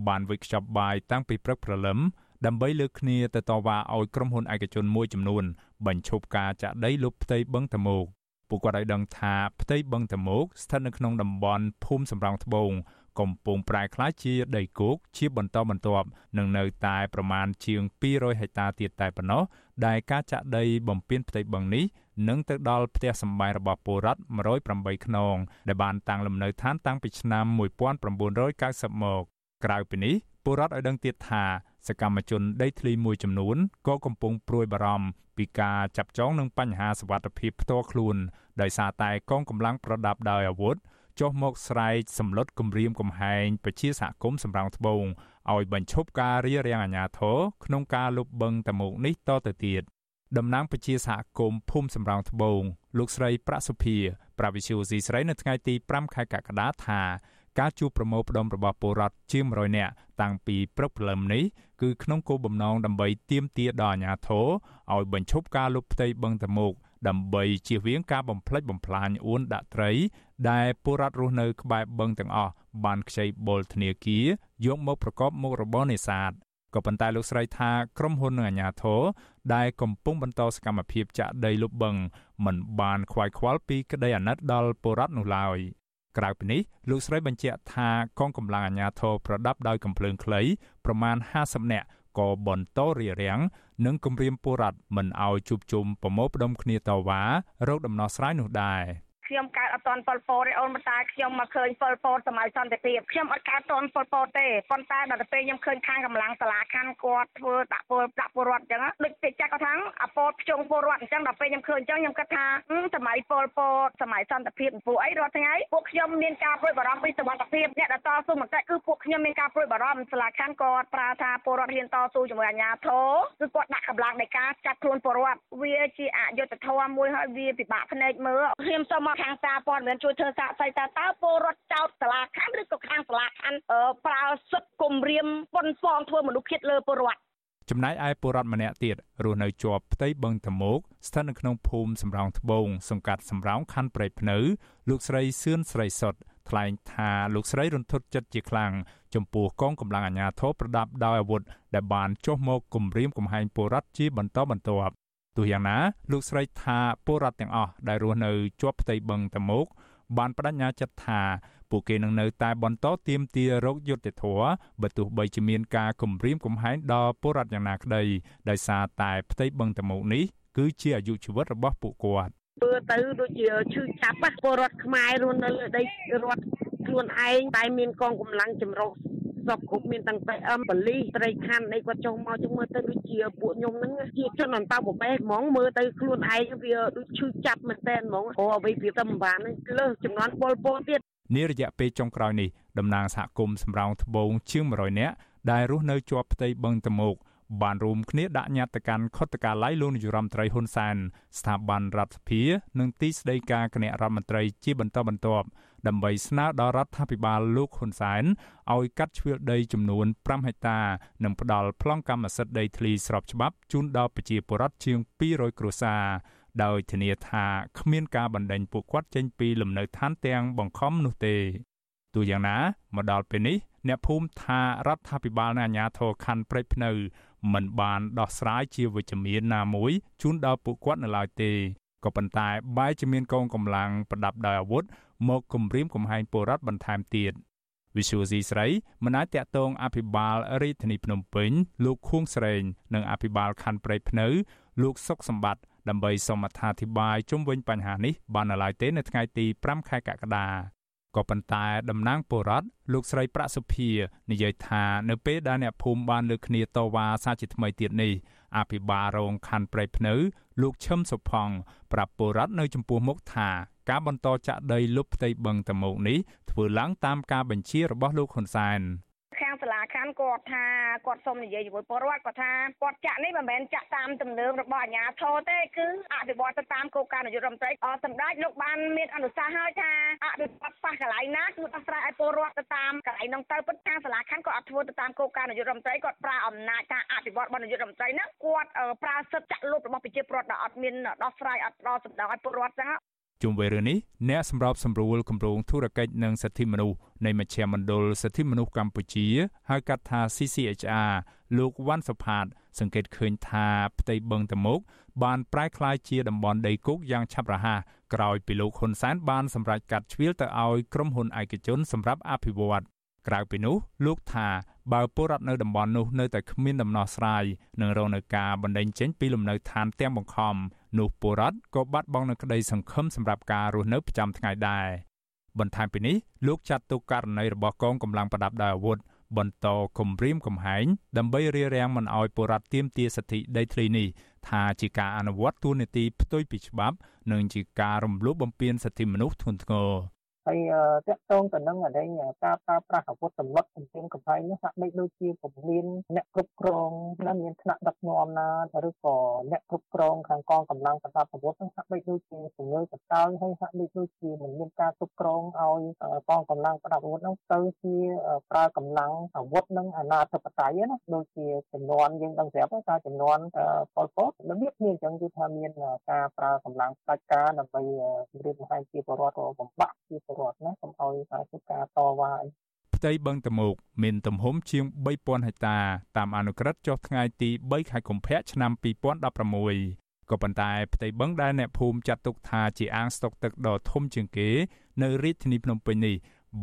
S5: បានវិចខ្ចប់បាយតាំងពីព្រឹកព្រលឹមដើម្បីលើកគ្នាទៅតវ៉ាឲ្យក្រុមហ៊ុនឯកជនមួយចំនួន បញ្ឈប់ការចាក់ដីលុបផ្ទៃបឹងតមោកពួកគាត់ឲ្យដឹងថាផ្ទៃបឹងតមោកស្ថិតនៅក្នុងតំបន់ភូមិសំរោងត្បូងកំពុងប្រែក្លាយជាដីគោកជាបន្តបន្ទាប់នឹងនៅតែប្រមាណជាង200ហិកតាទៀតតែប៉ុណ្ណោះដែលការចាក់ដីបំពេញផ្ទៃបឹងនេះនឹងទៅដល់ផ្ទះសម្បែងរបស់ពលរដ្ឋ108ខ្នងដែលបានតាំងលំនៅឋានតាំងពីឆ្នាំ1990មកក្រៅពីនេះពលរដ្ឋឲ្យដឹងទៀតថាសកម្មជនដីធ្លីមួយចំនួនក៏កំពុងព្រួយបារម្ភ ពីការចាប់ចងនឹងបញ្ហាសវត្ថិភាពផ្ទាល់ខ្លួនដោយសារតែកងកម្លាំងប្រដាប់ដោយអាវុធចុះមកស្រែកសម្លុតគម្រាមកំហែងប្រជាសហគមន៍សម្រងត្បូងឲ្យបញ្ឈប់ការរារាំងអាជ្ញាធរក្នុងការលុបបឹងតមោកនេះតទៅទៀតតំណាងប្រជាសហគមន៍ភូមិសម្រងត្បូងលោកស្រីប្រាក់សុភាប្រាវិសុយស៊ីស្រីនៅថ្ងៃទី5ខែកក្កដាថាការជួបប្រមូលផ្ដុំរបស់ពលរដ្ឋជាង100នាក់តាំងពីព្រឹកព្រលឹមនេះ គឺក្នុងគោលបំណងដើម្បីទាមទារដល់អាជ្ញាធរឲ្យបញ្ឈប់ការលុបផ្ទៃបឹងតមោកដើម្បីជៀសវាងការបំផ្លិចបំផ្លាញអួនដាក់ត្រី ដែលពលរដ្ឋរស់នៅក្បែរបឹងទាំងអស់បានខ្ចីបុលធនាគារយកមកប្រកបមុខរបរនេសាទក៏ប៉ុន្តែលោកស្រីថាក្រុមហ៊ុននិងអាជ្ញាធរដែលកំពុងបន្តសកម្មភាពចាក់ដីលុបបឹងមិនបានខ្វាយខ្វល់ពីក្តីអាណិតដល់ពលរដ្ឋនោះឡើយ ក្រៅពីនេះលោកស្រីបញ្ជាក់ថាកងកម្លាំងអាជ្ញាធរប្រដាប់ដោយកំភ្លើងខ្លីប្រមាណ50នាក់ក៏បន្តរារាំងនិងគំរាមពលរដ្ឋមិនឲ្យជួបជុំប្រមូលផ្ដុំគ្នាតវ៉ារោគដំណោះស្រាយនោះដែរ
S24: ខ្ញុំកើតអត់ទាន់ប៉ុលពតទេអូនប៉ុន្តែខ្ញុំមកឃើញប៉ុលពតសម័យសន្តិភាពខ្ញុំអត់កើតទាន់ប៉ុលពតទេប៉ុន្តែដល់ទៅពេលខ្ញុំឃើញខាងកម្លាំងសាលាខណ្ឌគាត់ធ្វើដាក់ពលដាក់ពលរដ្ឋអញ្ចឹងដូចពេចាក់គាត់ថាអពតភ្ជុងពលរដ្ឋអញ្ចឹងដល់ពេលខ្ញុំឃើញអញ្ចឹងខ្ញុំគិតថាសម័យប៉ុលពតសម័យសន្តិភាពពួកអីរាល់ថ្ងៃពួកខ្ញុំមានការព្រួយបារម្ភពីសុខភាពអ្នកដែលតស៊ូមតិគឺពួកខ្ញុំមានការព្រួយបារម្ភសាលាខណ្ឌគាត់ប្រើថាពលរដ្ឋហ៊ានតស៊ូជាមួយអាជ្ញាធរគឺគាត់ដាក់កម្លាំងនៃការចាប់ខ្លួនពលរដ្ឋវាជាអយុត្តិធម៌មួយហើយវាពិបាកភ្នែកមើលខ្ញុំសូមមកខាងសារព័ត៌មានជួយធ្វើសាកសីតើតើពលរដ្ឋចោតសាលាខណ្ឌឬក៏ខាងសាលាខណ្ឌប្រើសិទ្ធិគំរាមប៉ុនប៉ងធ្វើមនុស្សជាតិលើពលរដ្ឋ
S5: ចំណែកឯពលរដ្ឋម្នាក់ទៀតរស់នៅជាប់ផ្ទៃបឹងតមោកស្ថិតនៅក្នុងភូមិសំរោងត្បូងសង្កាត់សំរោងខណ្ឌព្រៃភ្នៅលោកស្រីសឿនស្រីសុតថ្លែងថាលោកស្រីរន្ធត់ចិត្តជាខ្លាំងចំពោះកងកម្លាំងអាជ្ញាធរប្រដាប់ដោយអាវុធដែលបានចុះមកគំរាមកំហែងពលរដ្ឋជាបន្តបន្ទាប់ ទោះយ៉ាងណាលោកស្រីថាពលរដ្ឋទាំងអស់ដែលរស់នៅជាប់ផ្ទៃបឹងតមោកបានបដិញ្ញាចិត្តថាពួកគេនឹងនៅតែបន្តទៀមទារោគយុទ្ធធរបើទោះបីជាមានការគំរាមកំហែងដល់ពលរដ្ឋយ៉ាងណាក្តីដោយសារតែផ្ទៃបឹងតមោកនេះគឺជាអាយុជីវិតរបស់ពួកគាត់
S24: ធ្វើទៅដូចជាឈឺចាប់ពលរដ្ឋខ្មែររស់នៅលើដីរដ្ឋខ្លួនឯងតែមានកងកម្លាំងចម្រុះ សពគ្រប់មានតាំងតែអឹមបលីត្រីខណ្ឌអីគាត់ចុះមកជុំមើលទៅដូចជាពួកខ្ញុំហ្នឹងជាជនអន្តោប្រវេសន៍ហ្មងមើលទៅខ្លួនឯងវាដូចឈឺចាប់មែនតើហ្មងព្រោះអ្វីវាតែមិនបានលើសចំនួនពលពតទៀត
S5: នារយៈពេលចុងក្រោយនេះតំណាងសហគមន៍សម្រោងត្បូងជាង100នាក់ដែលរស់នៅជាប់ផ្ទៃបឹងតមោកបានរួមគ្នាដាក់ញត្តិកាន់ខុទ្ទកាល័យលោកនាយរដ្ឋមន្ត្រីហ៊ុនសែនស្ថាប័នរដ្ឋសភា និងទីស្តីការគណៈរដ្ឋមន្ត្រីជាបន្តបន្ទាប់ ដើម្បីស្នើដល់រដ្ឋាភិបាលលោកហ៊ុនសែនឲ្យកាត់ជ្រឿលដីចំនួន5ហិកតា និងផ្ដល់ប្លង់កម្មសិទ្ធិដីធ្លីស្របច្បាប់ជូនដល់ប្រជាពលរដ្ឋជាង200គ្រួសារដោយធានាថាគ្មានការបណ្តេញពួកគាត់ចេញពីលំនៅឋានទាំងបង្ខំនោះទេទោះយ៉ាងណាមកដល់ពេលនេះអ្នកភូមិថារដ្ឋាភិបាលនិងអាជ្ញាធរខណ្ឌព្រៃភ្នៅមិនបានដោះស្រាយជាវិជ្ជមានណាមួយជូនដល់ពួកគាត់នៅឡើយទេ ក៏ប៉ុន្តែបែរជាមានកងកម្លាំងប្រដាប់ដោយអាវុធមកគំរាមកំហែងពលរដ្ឋបន្ថែមទៀតវិសុយស៊ីស្រីមិនអាចតាក់ទងអភិបាលរាជធានីភ្នំពេញលោកខួងស្រេងនិងអភិបាលខណ្ឌព្រៃភ្នៅ លោកសុកសម្បត្តិដើម្បីសូមអត្ថាធិប្បាយជុំវិញបញ្ហានេះបាននៅឡើយទេនៅថ្ងៃទី5ខែកក្កដា ក៏ប៉ុន្តែតំណាងពលរដ្ឋលោកស្រីប្រាក់សុភានិយាយថានៅពេលដែលអ្នកភូមិបានលើកគ្នាតវ៉ាសារជាថ្មីទៀតនេះអភិបាលរងខណ្ឌព្រៃភ្នៅ លោកឈឹមសុផង់ប្រាប់ពលរដ្ឋនៅចំពោះមុខថាការបន្តចាក់ដីលុបផ្ទៃបឹងតមោកនេះធ្វើឡើងតាមការបញ្ជារបស់លោកហ៊ុនសែន
S24: ខាងសាលាខណ្ឌនគាត់ថាគាត់សុំនិយាយជាមួយពលរដ្ឋគាត់ថាគាត់ចាក់នេះមិនមែនចាក់តាមទំនើបរបស់អាជ្ញាធរទេគឺអភិវឌ្ឍទៅតាមគោលការណ៍នយោបាយរដ្ឋមន្ត្រីអសម្ដេចលោកបានមានអនុសាសន៍ហើយថាអភិវឌ្ឍប៉ះកន្លែងណាគឺដោះស្រាយឲ្យពលរដ្ឋទៅតាមកន្លែងនោះទៅពិតខាងសាលាខណ្ឌគាត់អត់ធ្វើទៅតាមគោលការណ៍នយោបាយរដ្ឋមន្ត្រីគាត់ប្រើអំណាចការអភិវឌ្ឍរបស់នយោបាយរដ្ឋមន្ត្រីហ្នឹងគាត់ប្រើសិទ្ធិចាក់លុបរបស់ប្រជាពលរដ្ឋដែលអត់មានដោះស្រាយអត់ដល់សម្ដៅឲ្យពលរដ្ឋចឹង
S5: ជុំវិញរឿងនេះអ្នកសម្របសម្រួលគម្រោងធុរកិច្ចនិងសិទ្ធិមនុស្សនៃមជ្ឈមណ្ឌលសិទ្ធិមនុស្សកម្ពុជាហៅកាត់ថា CCHR លោកវ៉ាន់សុផាត សង្កេតឃើញថាផ្ទៃបឹងតមោកបានប្រែក្លាយជាតំបន់ដីគោកយ៉ាងឆាប់រហ័សក្រោយពីលោកហ៊ុនសែនបានសម្រេចកាត់ជ្រៀលទៅឲ្យក្រុមហ៊ុនឯកជនសម្រាប់អភិវឌ្ឍក្រៅពីនោះលោកថា បើពលរដ្ឋនៅតំបន់នោះនៅតែគ្មានដំណោះស្រាយនឹងរងនឹងការបណ្តេញចេញពីលំនៅឋានទាំងបង្ខំនោះពលរដ្ឋក៏បាត់បង់នូវក្តីសង្ឃឹមសម្រាប់ការរស់នៅប្រចាំថ្ងៃដែរបន្ថែមពីនេះលោកចាត់ទុកករណីរបស់កងកម្លាំងប្រដាប់ដោយអាវុធបន្តគំរាមកំហែងដើម្បីរារាំងមិនឲ្យពលរដ្ឋទាមទារសិទ្ធិដីធ្លីនេះថាជាការអនុវត្តទួលនីតិផ្ទុយពីច្បាប់ និងជាការរំលោភបំពានសិទ្ធិមនុស្សធ្ងន់ធ្ងរ
S25: ហើយតកតងទៅនឹងអីការប្រើប្រាស់អាវុធសម្បត្តិជំនាញកំផែងនេះហាក់បីដូចជាពលានអ្នកគ្រប់គ្រងណាមានថ្នាក់ដឹកនាំណាឬក៏អ្នកគ្រប់គ្រងខាងកងកម្លាំងប្រដាប់អាវុធហ្នឹងហាក់បីដូចជាជំងឺកតើហើយហាក់បីដូចជាមិនមានការគ្រប់គ្រងឲ្យកងកម្លាំងប្រដាប់អាវុធហ្នឹងទៅជាប្រើកម្លាំងអាវុធនឹងអាណាធិបតេយ្យណាដូចជាចំនួនយើងដឹងស្រាប់ថាចំនួនប៉ុលពតរបៀបនេះអញ្ចឹងគឺថាមានការប្រើកម្លាំងផ្ដាច់ការដើម្បីជំរាបបង្ហាញជាបរិវត្តបំបាក់ជារដ្ឋណាកុំឲ្យតែធ្វើការតវ៉ា
S5: ផ្ទៃបឹងតមោកមានទំហំជាង3000ហិកតាតាមអនុក្រឹត្យចុះថ្ងៃទី3ខែកុម្ភៈឆ្នាំ2016ក៏ប៉ុន្តែផ្ទៃបឹងដែលអ្នកភូមិចាត់ទុកថាជាអាងស្តុកទឹកដ៏ធំជាងគេនៅរាជធានីភ្នំពេញនេះ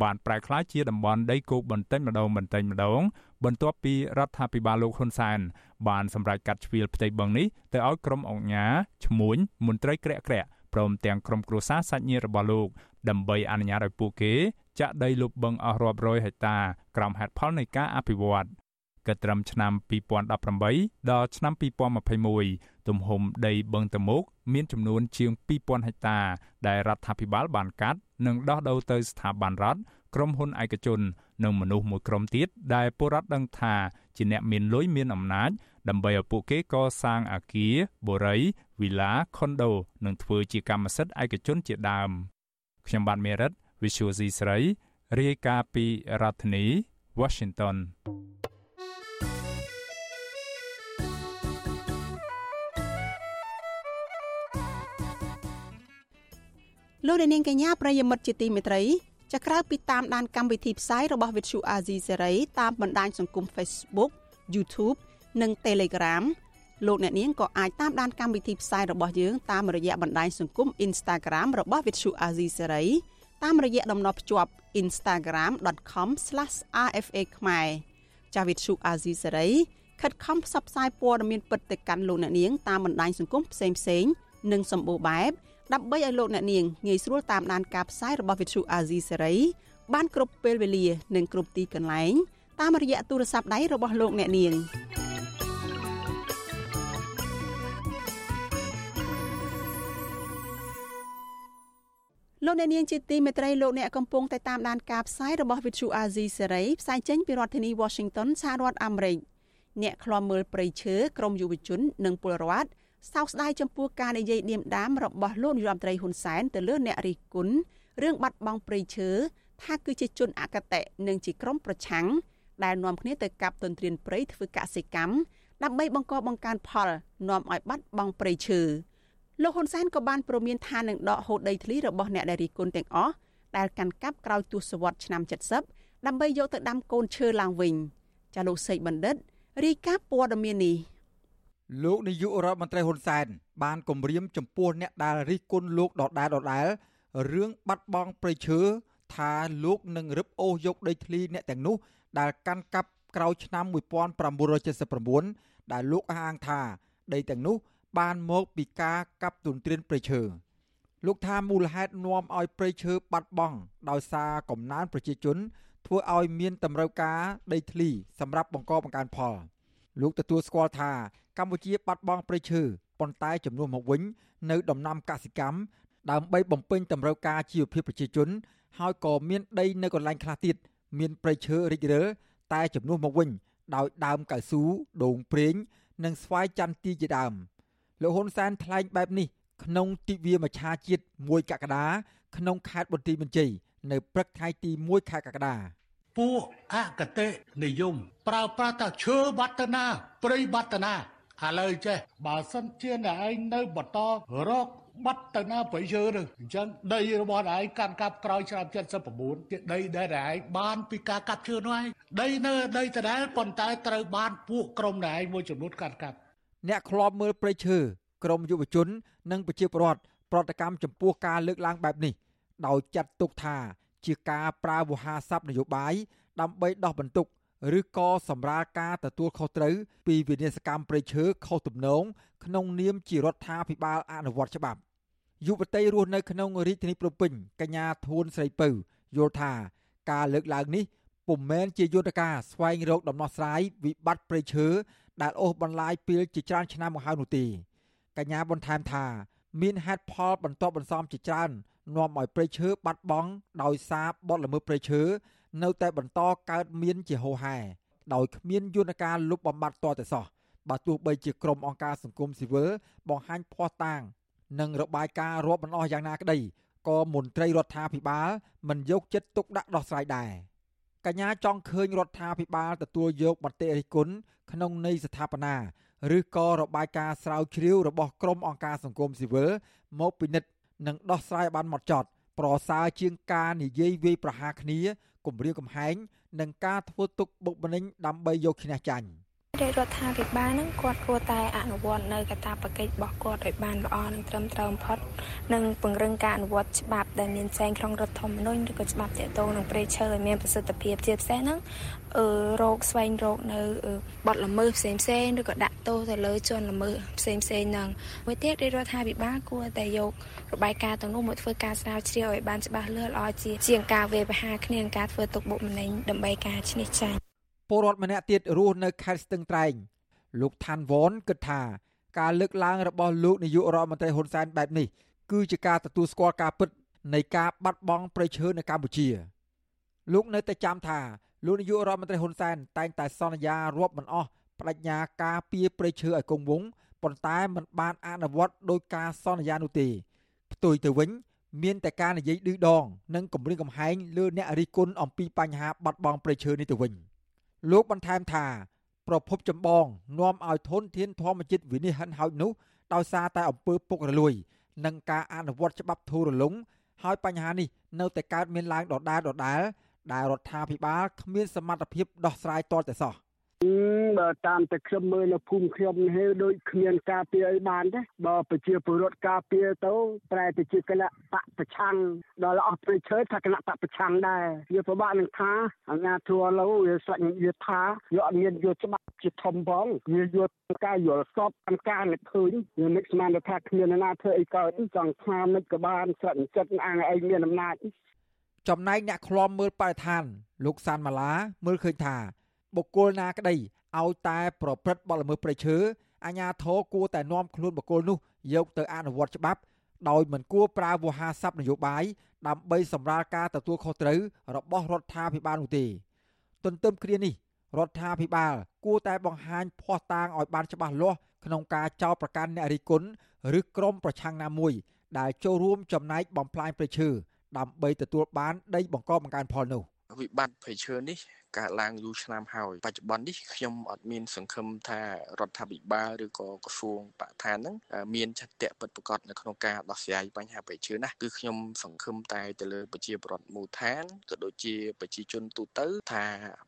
S5: បានប្រែក្លាយជាតំបន់ដីគោកបន្តិចម្ដងបន្តិចម្ដង បន្ទាប់ពីរដ្ឋាភិបាលលោកហ៊ុនសែនបានសម្រេចកាត់ជ្រៀលផ្ទៃបឹងនេះទៅឲ្យក្រុមអង្គការឈ្មួញមន្ត្រីក្រាក់ក្រាក់ព្រមទាំងក្រុមគ្រួសារសាច់ញាតិរបស់លោក ដើម្បីអនុញ្ញាតឲ្យពួកគេចាក់ដីលុបបឹងអស់រាប់រយហិកតាក្រោមហេតុផលនៃការអភិវឌ្ឍកត្រឹមឆ្នាំ2018ដល់ឆ្នាំ2021ទំហំដីបឹងតមោកមានចំនួនជាង2000ហិកតា ដែលរដ្ឋាភិបាលបានកាត់និងដោះដូរទៅស្ថាប័នរដ្ឋក្រុមហ៊ុនឯកជន និងមនុស្សមួយក្រុមទៀតដែលពលរដ្ឋដឹងថាជាអ្នកមានលុយមានអំណាចដើម្បីឲ្យពួកគេកសាងអគារបូរី វីឡា ខុនដូ និងធ្វើជាកម្មសិទ្ធិឯកជនជាដើម។ ខ្ញុំបាទមេរិត Visual C ស្រីរាយការណ៍ពីរដ្ឋធានី Washington
S3: លោកនាងកញ្ញាប្រិយមិត្តជាទីមេត្រីចាក្រៅពីតាមដានកម្មវិធីផ្សាយរបស់ Vuthu Azizi Serai តាមបណ្ដាញសង្គម Facebook YouTube និង Telegram លោកអ្នកនាងក៏អាចតាមដានកម្មវិធីផ្សាយរបស់យើងតាមរយៈបណ្ដាញសង្គម Instagram របស់ Vuthu Azizi Serai តាមរយៈតំណភ្ជាប់ instagram.com/rfa ខ្មែរចាវិទ្យុ Azizi Serai ខិតខំផ្សព្វផ្សាយព័ត៌មានពិតទៅកាន់លោកអ្នកនាងតាមបណ្ដាញសង្គមផ្សេងផ្សេងនិងសម្បូរបែបដើម្បីឲ្យលោកអ្នកនាងងាយស្រួលតាមដានការផ្សាយរបស់វិទ្យុ Azizi Serai បានគ្រប់ពេលវេលា និងគ្រប់ទីកន្លែងតាមរយៈទូរស័ព្ទដៃរបស់លោកអ្នកនាង លោកអ្នកនាងជាទីមេត្រីលោកអ្នកកំពុងតែតាមដានការផ្សាយរបស់ Vithu Azizi Serai ផ្សាយចេញពីរដ្ឋធានី Washington សហរដ្ឋអាមេរិកអ្នកខ្លាំមើលព្រៃឈើក្រមយុវជន និងពលរដ្ឋសោកស្ដាយចំពោះការនិយាយឌៀមដាមរបស់លោកនាយរដ្ឋមន្ត្រីហ៊ុនសែនទៅលើអ្នករិះគន់រឿងបាត់បង់ព្រៃឈើថាគឺជាជនអកតេនិងជាក្រុមប្រឆាំងដែលនាំគ្នាទៅកាប់ទន្ទ្រានព្រៃធ្វើកសិកម្មដើម្បីបង្កបង្កើនផលនាំឲ្យបាត់បង់ព្រៃឈើ លោកហ៊ុនសែនក៏បានព្រមានថានឹងដកហូតដីធ្លីរបស់អ្នកដែលរិះគន់ទាំងអស់ដែលកាន់កាប់ក្រោយទសវត្សរ៍ឆ្នាំ70ដើម្បីយកទៅដាំកូនឈើឡើងវិញចាលោកសេកបណ្ឌិតរាយការណ៍ព័ត៌មាននេះ
S26: លោកនាយករដ្ឋមន្ត្រីហ៊ុនសែនបានគម្រាមចំពោះអ្នកដែលរិះគន់លោកដដែលដដែលរឿងបាត់បង់ព្រៃឈើថាលោកនឹងរឹបអូសយកដីធ្លីអ្នកទាំងនោះ ដែលកាន់កាប់ក្រោយឆ្នាំ1979ដែលលោកអះអាងថាដីទាំងនោះ បានមកពីការកាប់ទុនទ្រានព្រៃឈើលោកថាមូលហេតុនាំឲ្យព្រៃឈើបាត់បង់ដោយសារកំណើនប្រជាជន ធ្វើឲ្យមានតម្រូវការដីធ្លីសម្រាប់បង្កបង្កើនផលលោកទទួលស្គាល់ថាកម្ពុជាបាត់បង់ព្រៃឈើប៉ុន្តែចំនួនមកវិញ នៅដំណាំកសិកម្មដើម្បីបំពេញតម្រូវការជីវភាពប្រជាជន ហើយក៏មានដីនៅកន្លែងខ្លះទៀតមានព្រៃឈើរិចរើតែជំនួសមកវិញដោយដើមកៅស៊ូដូងប្រេង និងស្វាយចន្ទទីជាដើម លោកហ៊ុនសែនថ្លែងបែបនេះក្នុងទិវាមច្ឆាជាតិ1កក្កដាក្នុងខេត្តបន្ទាយមានជ័យនៅព្រឹកថ្ងៃទី1ខែកក្កដា
S27: ពួកអកតេនិយម ប្រើប្រាស់តែឈើបាត់ទៅណាព្រៃបាត់ទៅណាឥឡូវចេះបើសិនជាអ្នកឯងនៅបន្តរកបាត់ទៅណាប្រៃឈើនឹងអញ្ចឹងដីរបស់ឯងកាន់កាប់ក្រោយឆ្នាំ79ជាដីដែលឯងបានពីការកាប់ឈើនោះឯងដីនៅដីដដែលប៉ុន្តែត្រូវបានពួកក្រុមដែលឯងមួយចំនួនកាន់កាប់
S26: អ្នកខ្លាប់មើលប្រៃឈើក្រមយុវជន និងប្រជាពលរដ្ឋប្រតិកម្មចំពោះការលើកឡើងបែបនេះ ដោយចាត់ទុកថាជាការប្រើវោហារស័ព្ទនយោបាយដើម្បីដោះបន្ទុកឬក៏សម្រាលការទទួលខុសត្រូវពីវិនិស្សកម្មប្រៃឈើខុសទំនងក្នុងនាមជារដ្ឋាភិបាលអនុវត្តច្បាប់យុវតីរស់នៅក្នុងរាជធានីភ្នំពេញកញ្ញាធួនស្រីពៅយល់ថាការលើកឡើងនេះពុំមែនជាយន្តការស្វែងរកដំណោះស្រាយវិបត្តិប្រៃឈើ ដែលអូសបន្លាយពេលជាច្រើនឆ្នាំមកហើយនោះទេកញ្ញាបន្ថែមថា មានហេតុផលបន្ទាប់បន្សំជាច្រើននាំឲ្យព្រៃឈើបាត់បង់ដោយសារបទល្មើសព្រៃឈើនៅតែបន្តកើតមានជាហូរហែដោយគ្មានយន្តការលុបបំបាត់តតែសោះបើទោះបីជាក្រុមអង្គការសង្គមស៊ីវិលបង្ហាញភ័ស្តុតាង និងរបាយការណ៍រាប់មិនអស់យ៉ាងណាក្តីក៏មន្ត្រីរដ្ឋាភិបាលមិនយកចិត្តទុកដាក់ដោះស្រាយដែរ កញ្ញាចង់ឃើញរដ្ឋាភិបាលទទួលយកមតិរិះគន់ក្នុងន័យស្ថាបនាឬក៏របាយការណ៍ស្រាវជ្រាវរបស់ក្រុមអង្គការសង្គមស៊ីវិលមកពិនិត្យនិងដោះស្រាយបានមកចត់ប្រសើរជាងការនិយាយវាយប្រហារគ្នាគម្រាមកំហែងនិងការធ្វើទុកបុកម្នេញដើម្បីយកឈ្នះចាញ់
S28: រាជរដ្ឋាភិបាលនឹងគាត់គួរតែអនុវត្តនៅកាតព្វកិច្ចរបស់គាត់ឲ្យបានល្អនិងត្រឹមត្រូវបំផុតនិងពង្រឹងការអនុវត្តច្បាប់ដែលមានចែងក្នុងរដ្ឋធម្មនុញ្ញឬក៏ច្បាប់ទាក់ទងនឹងព្រៃឈើឲ្យមានប្រសិទ្ធភាពជាពិសេសហ្នឹងអឺរោគស្វែងរកនៅបទល្មើសផ្សេងផ្សេងឬក៏ដាក់ទោសទៅលើជនល្មើសផ្សេងផ្សេងហ្នឹងមួយទៀតរាជរដ្ឋាភិបាលគួរតែយករបាយការណ៍ទាំងនោះមកធ្វើការស្រាវជ្រាវឲ្យបានច្បាស់លាស់ល្អជាជាងការវេបហាគ្នានិងការធ្វើទុកបុកម្នេញដើម្បីការឈ្នះចាញ់
S26: ពលរដ្ឋម្នាក់ទៀតរស់នៅខេត្តស្ទឹងត្រែងលោកឋានវ៉នគិតថាការលើកឡើងរបស់លោកនាយករដ្ឋមន្ត្រីហ៊ុនសែនបែបនេះគឺជាការទទួលស្គាល់ការពិតនៃការបាត់បង់ប្រៃឈើនៅកម្ពុជា លោកនៅតែចាំថាលោកនាយករដ្ឋមន្ត្រីហ៊ុនសែនតែងតែសន្យារាប់មិនអស់បដិញ្ញាការពារប្រៃឈើឲ្យគង់វង្សប៉ុន្តែมันបានអនុវត្តដោយការសន្យានោះទេផ្ទុយទៅវិញ មានតែការនិយាយឌឺដង និងគម្រាមកំហែងលើអ្នករិះគន់អំពីបញ្ហាបាត់បង់ប្រៃឈើនេះទៅវិញ។ លោកបន្ថែមថា ប្រភពចម្បងនាំឲ្យធនធានធម្មជាតិវិនិច្ឆ័យហិនហោចនោះដោយសារតែអំពើពុករលួយ និងការអនុវត្តច្បាប់ធូររលុងហើយបញ្ហានេះនៅតែកើតមានឡើងដដែលដដែលដែលរដ្ឋាភិបាលគ្មានសមត្ថភាពដោះស្រាយទាល់តែសោះ
S10: បើតាមតែខ្ញុំមើលនៅភូមិខ្ញុំនេះដូចគ្មានការពារអីបានទេបើប្រជាពលរដ្ឋការពារទៅប្រែទៅជាគណៈបកប្រឆាំងដល់អស់ព្រៃឈើថាគណៈបកប្រឆាំងដែរវាពិបាកនឹងថាអាញាធัวឡូវវាស្លាច់វាថាយកអត់មានយកច្បាប់ជាធំផងវាយកការយល់សពអង្ការនឹកឃើញវានឹកស្មានថាគ្មានណាធ្វើអីកើតចង់ថាមិនក៏បានស្រាក់ចិត្តអាងឯងមានអំណាច
S26: ចំណែកអ្នកឃ្លាំមើលបរិស្ថានលោកសានម៉ាឡាមើលឃើញថា បុគ្គលណាក្តីឲ្យតែប្រព្រឹត្តបទល្មើសព្រៃឈើអាជ្ញាធរគួរតែនាំខ្លួនបុគ្គលនោះយកទៅអនុវត្តច្បាប់ដោយមិនគួរប្រើវោហារស័ព្ទនយោបាយដើម្បីសម្រាលការទទួលខុសត្រូវរបស់រដ្ឋាភិបាលនោះទេទន្ទឹមគ្នានេះរដ្ឋាភិបាលគួរតែបង្ហាញភ័ស្តុតាងឲ្យបានច្បាស់លាស់ក្នុងការចោទប្រកាន់អ្នករិះគន់ឬក្រុមប្រឆាំងណាមួយដែលចូលរួមចំណែកបំផ្លាញព្រៃឈើដើម្បីទទួលបានដីបង្កបង្កើនផលនោះ
S29: វិបត្តិព្រៃឈើនេះកើតឡើងយូរឆ្នាំហើយបច្ចុប្បន្ននេះខ្ញុំអត់មានសង្ឃឹមថារដ្ឋាភិបាលឬក៏ក្រសួងបរិស្ថានហ្នឹងមានឆន្ទៈពិតប្រាកដនៅក្នុងការដោះស្រាយបញ្ហាប្រៃឈើណាគឺខ្ញុំសង្ឃឹមតែទៅលើប្រជាពលរដ្ឋមូលដ្ឋានក៏ដូចជាប្រជាជនទូទៅថា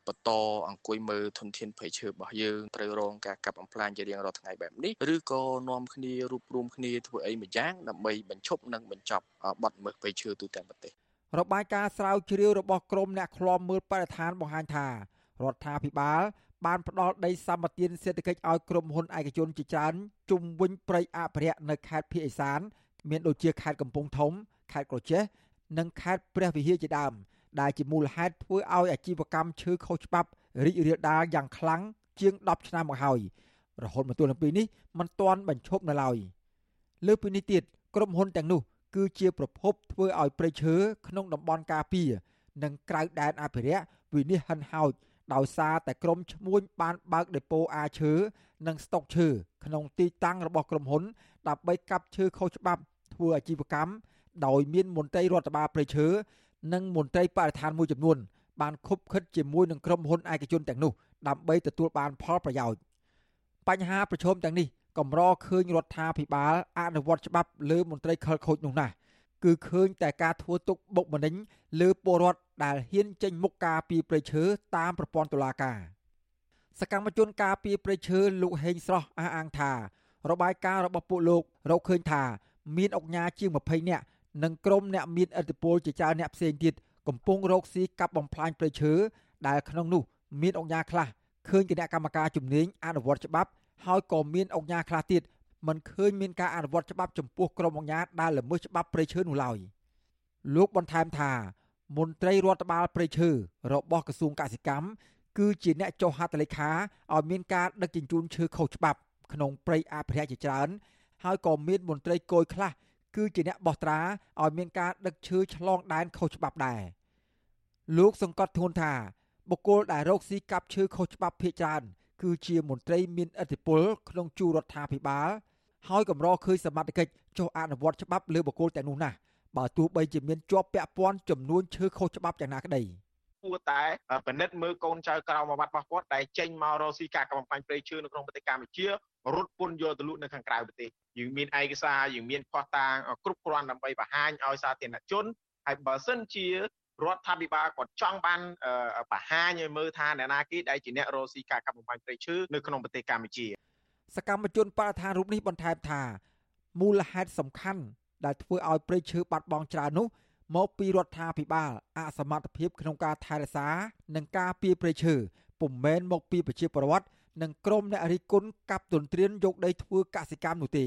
S29: បន្តអង្គុយមើលធនធានប្រៃឈើរបស់យើងត្រូវរងការកាប់បំផ្លាញជារៀងរាល់ថ្ងៃបែបនេះឬក៏នាំគ្នារួបរวมគ្នាធ្វើអីមួយយ៉ាងដើម្បីបញ្ឈប់និងបញ្ចប់បទល្មើសប្រៃឈើទូទាំងប្រទេស
S26: របាយការណ៍ស្រាវជ្រាវរបស់ក្រមអ្នកឃ្លាំមើលបរិស្ថានបង្ហាញថារដ្ឋាភិបាលបានផ្ដល់ដីសម្បត្តិសេដ្ឋកិច្ចឲ្យក្រុមហ៊ុនឯកជនជាច្រើនជុំវិញព្រៃអភិរក្សនៅខេត្តភៀកឦសាន មានដូចជាខេត្តកំពង់ធំខេត្តក្រចេះនិងខេត្តព្រះវិហារជាដើមដែលជាមូលហេតុធ្វើឲ្យអាជីវកម្មឈើខុសច្បាប់រីករាលដាលយ៉ាងខ្លាំងជាង10ឆ្នាំមកហើយរហូតមកទល់នឹងពេលនេះមិនទាន់បញ្ឈប់នៅឡើយលើពីនេះទៀតក្រុមហ៊ុនទាំងនោះ គឺជាប្រភពធ្វើឲ្យព្រៃឈើក្នុងតំបន់ការពារនិងក្រៅដែនអភិរក្សវិនិច្ឆ័យហិនហោចដោយសារតែក្រុមឈ្មួញបានបើកដេប៉ូអាឈើនិងស្តុកឈើក្នុងទីតាំងរបស់ក្រុមហ៊ុនដើម្បីកាប់ឈើខុសច្បាប់ធ្វើអាជីវកម្មដោយមានមន្ត្រីរដ្ឋបាលព្រៃឈើនិងមន្ត្រីបរិស្ថានមួយចំនួន បានខុបខិតជាមួយនឹងក្រុមហ៊ុនឯកជនទាំងនោះដើម្បីទទួលបានផលប្រយោជន៍បញ្ហាប្រឈមទាំងនេះ កម្រឃើញរដ្ឋាភិបាលអនុវត្តច្បាប់លើមន្ត្រីខលខូចនោះណាស់គឺឃើញតែការធ្វើទុកបុកម្នេញលើពលរដ្ឋដែលហ៊ានចេញមុខការពីប្រៃឈើតាមប្រព័ន្ធតុលាការសកម្មជនការពីប្រៃឈើលោកហេងស្រស់អះអាងថា របាយការណ៍របស់ពួកលោករកឃើញថា មានអង្គការជាង20នាក់និងក្រុមអ្នកមានឥទ្ធិពលជាច្រើនអ្នកផ្សេងទៀតកំពុងរកស៊ីកាប់បំផ្លាញព្រៃឈើដែលក្នុងនោះ មានអង្គការខ្លះឃើញគណៈកម្មការជំនាញអនុវត្តច្បាប់ ហើយក៏មានអង្គការខ្លះទៀតមិនឃើញមានការអនុវត្តច្បាប់ចំពោះក្រុមអង្គការដែលល្មើសច្បាប់ព្រៃឈើនោះឡើយលោកបន្ថែមថាមន្ត្រីរដ្ឋបាលព្រៃឈើរបស់ក្រសួងកសិកម្មគឺជាអ្នកចុះហត្ថលេខាឲ្យមានការដឹកជញ្ជូនឈើខុសច្បាប់ ក្នុងព្រៃអភិរក្សជាច្រើនហើយក៏មានមន្ត្រីគយខ្លះគឺជាអ្នកបោះត្រាឲ្យមានការដឹកឈើឆ្លងដែនខុសច្បាប់ដែរលោកសង្កត់ធ្ងន់ថាបុគ្គលដែលរកស៊ីកាប់ឈើខុសច្បាប់ភ ieck ច្រើន គឺជាមន្ត្រីមានឥទ្ធិពលក្នុងជួររដ្ឋាភិបាលហើយកម្រឃើញសមត្ថកិច្ចចុះអនុវត្តច្បាប់លើបុគ្គលទាំងនោះណាស់បើទោះបីជាមានជាប់ពាក់ព័ន្ធចំនួនឈើខុសច្បាប់យ៉ាងណាក្តី
S30: គួរតែពិនិត្យមើលកូនចៅក្រៅមកបាត់របស់គាត់ដែលចេញមករកស៊ីការកំបាញ់ព្រៃឈើនៅក្នុងប្រទេសកម្ពុជារត់ពន្ធយកទៅលក់នៅខាងក្រៅប្រទេសយើងមានឯកសារយើងមានផុសតាងគ្រប់គ្រាន់ដើម្បីបង្ហាញឲ្យសាធារណជនហើយបើសិនជា រដ្ឋាភិបាលគាត់ចង់បានបង្ហាញឲ្យមើលថាអ្នកណាគេដែលជាអ្នករកស៊ីការកាប់បំផ្លាញព្រៃឈើនៅក្នុងប្រទេសកម្ពុជា
S26: សកម្មជនបរិស្ថានរូបនេះបន្ថែមថាមូលហេតុសំខាន់ដែលធ្វើឲ្យព្រៃឈើបាត់បង់ច្រើននោះមកពីរដ្ឋាភិបាលអសមត្ថភាពក្នុងការថែរក្សានិងការពារព្រៃឈើពុំមែនមកពីប្រជាពលរដ្ឋនិងក្រុមអ្នករិះគន់កាប់ទន្ទ្រានយកដីធ្វើកសិកម្មនោះទេ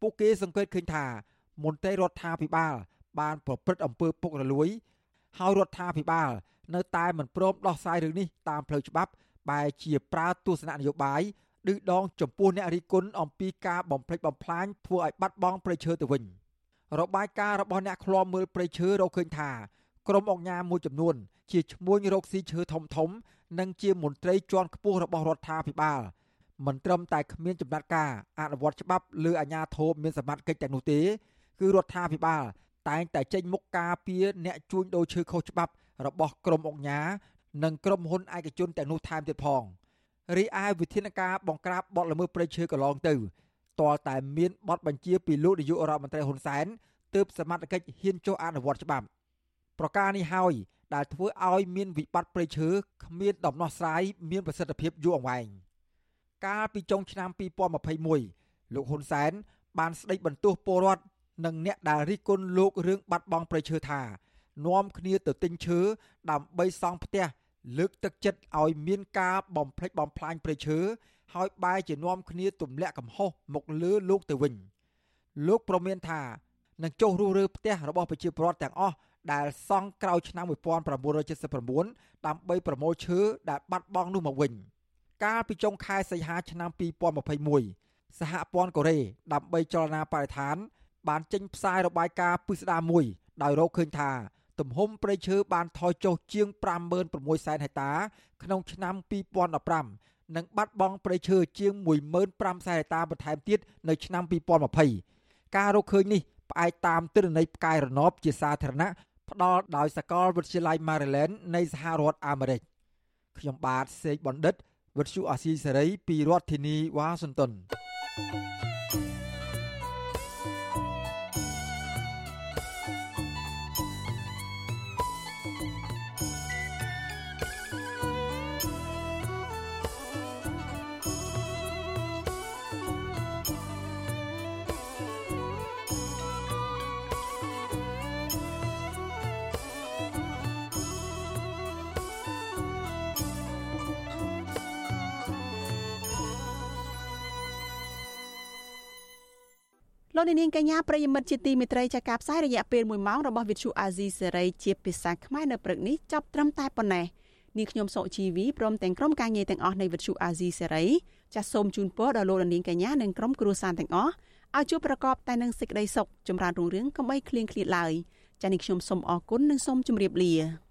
S26: ពួកគេសង្កេតឃើញថាមន្ត្រីរដ្ឋាភិបាលបានប្រព្រឹត្តអំពើពុករលួយ ហើយរដ្ឋាភិបាល នៅតែមិនព្រមដោះស្រាយរឿងនេះតាមផ្លូវច្បាប់បែជាប្រើទស្សនៈនយោបាយឌឺដងចំពោះអ្នករិះគន់អំពីការបំផ្លិចបំផ្លាញធ្វើឲ្យបាត់បង់ព្រៃឈើទៅវិញរបាយការណ៍របស់អ្នកឃ្លាំមើលព្រៃឈើរកឃើញថាក្រុមអង្គការមួយចំនួន ជាឈ្មួញរកស៊ីឈើធំធំ និងជាមន្ត្រីជាន់ខ្ពស់របស់រដ្ឋាភិបាលមិនត្រឹមតែគ្មានចំណាត់ការអនុវត្តច្បាប់លើអាជ្ញាធរមានសមត្ថកិច្ចទាំងនោះទេ គឺរដ្ឋាភិបាល តែងតែចេញមុខការពារអ្នកជួញដូរឈើខុសច្បាប់របស់ក្រុមអង្គការនិងក្រុមហ៊ុនឯកជនទាំងនោះថែមទៀតផងរីឯវិធានការបង្ក្រាបបទល្មើសព្រៃឈើកន្លងទៅទាល់តែមានបទបញ្ជាពីលោកនាយករដ្ឋមន្ត្រីហ៊ុនសែនទើបសមត្ថកិច្ចហ៊ានចុះអនុវត្តច្បាប់ប្រការនេះហើយដែលធ្វើឲ្យមានវិបត្តិព្រៃឈើគ្មានដំណោះស្រាយមានប្រសិទ្ធភាពយូរអង្វែងកាលពីចុងឆ្នាំ2021លោកហ៊ុនសែនបានស្ដីបន្ទោសពលរដ្ឋ និងអ្នកដែលរិះគន់លោករឿងបាត់បង់ព្រៃឈើថានាំគ្នាទៅទិញឈើដើម្បីសង់ផ្ទះលើកទឹកចិត្តឲ្យមានការបំផ្លិចបំផ្លាញព្រៃឈើហើយបែរជានាំគ្នាទម្លាក់កំហុសមកលើលោកទៅវិញលោកប្រមានថានឹងចុះរុះរើផ្ទះរបស់ប្រជាពលរដ្ឋទាំងអស់ដែលសង់ក្រោយឆ្នាំ1979ដើម្បីប្រមូលឈើដែលបាត់បង់នោះមកវិញកាលពីចុងខែសីហាឆ្នាំ2021សហព័ន្ធកូរ៉េដើម្បីចលនាបរិស្ថាន បានចេញផ្សាយរបាយការណ៍ពិស្ដារមួយដោយរកឃើញថា ទំហំព្រៃឈើបានថយចុះជាង56សែនហិកតា ក្នុងឆ្នាំ2015និងបាត់បង់ព្រៃឈើជាង15000សែនហិកតាបន្ថែមទៀតនៅឆ្នាំ2020ការរកឃើញនេះផ្អែកតាមទិន្នន័យផ្កាយរណបជាសាធារណៈផ្ដល់ដោយសាកលវិទ្យាល័យ Maryland នៃសហរដ្ឋអាមេរិកខ្ញុំបាទសេកបណ្ឌិតវិទ្យុអាស៊ីសេរីពីរដ្ឋធានីវ៉ាស៊ីនតោន
S3: លោកនាងកញ្ញាប្រិយមិត្តជាទីមេត្រីចាការផ្សាយរយៈពេល1ម៉ោងរបស់វិទ្យុអាស៊ីសេរីជាភាសាខ្មែរនៅព្រឹកនេះចប់ត្រឹមតែប៉ុណ្ណេះនាងខ្ញុំសុជីវីព្រមទាំងក្រុមការងារទាំងអស់នៃវិទ្យុអាស៊ីសេរីចាសសូមជូនពរដល់លោកនាងកញ្ញានិងក្រុមគ្រួសារទាំងអស់ឲ្យជួបប្រកបតែនឹងសេចក្តីសុខចម្រើនរុងរឿងកុំបីឃ្លៀងឃ្លាតឡើយចា៎នេះខ្ញុំសូមអរគុណនិងសូមជម្រាបលា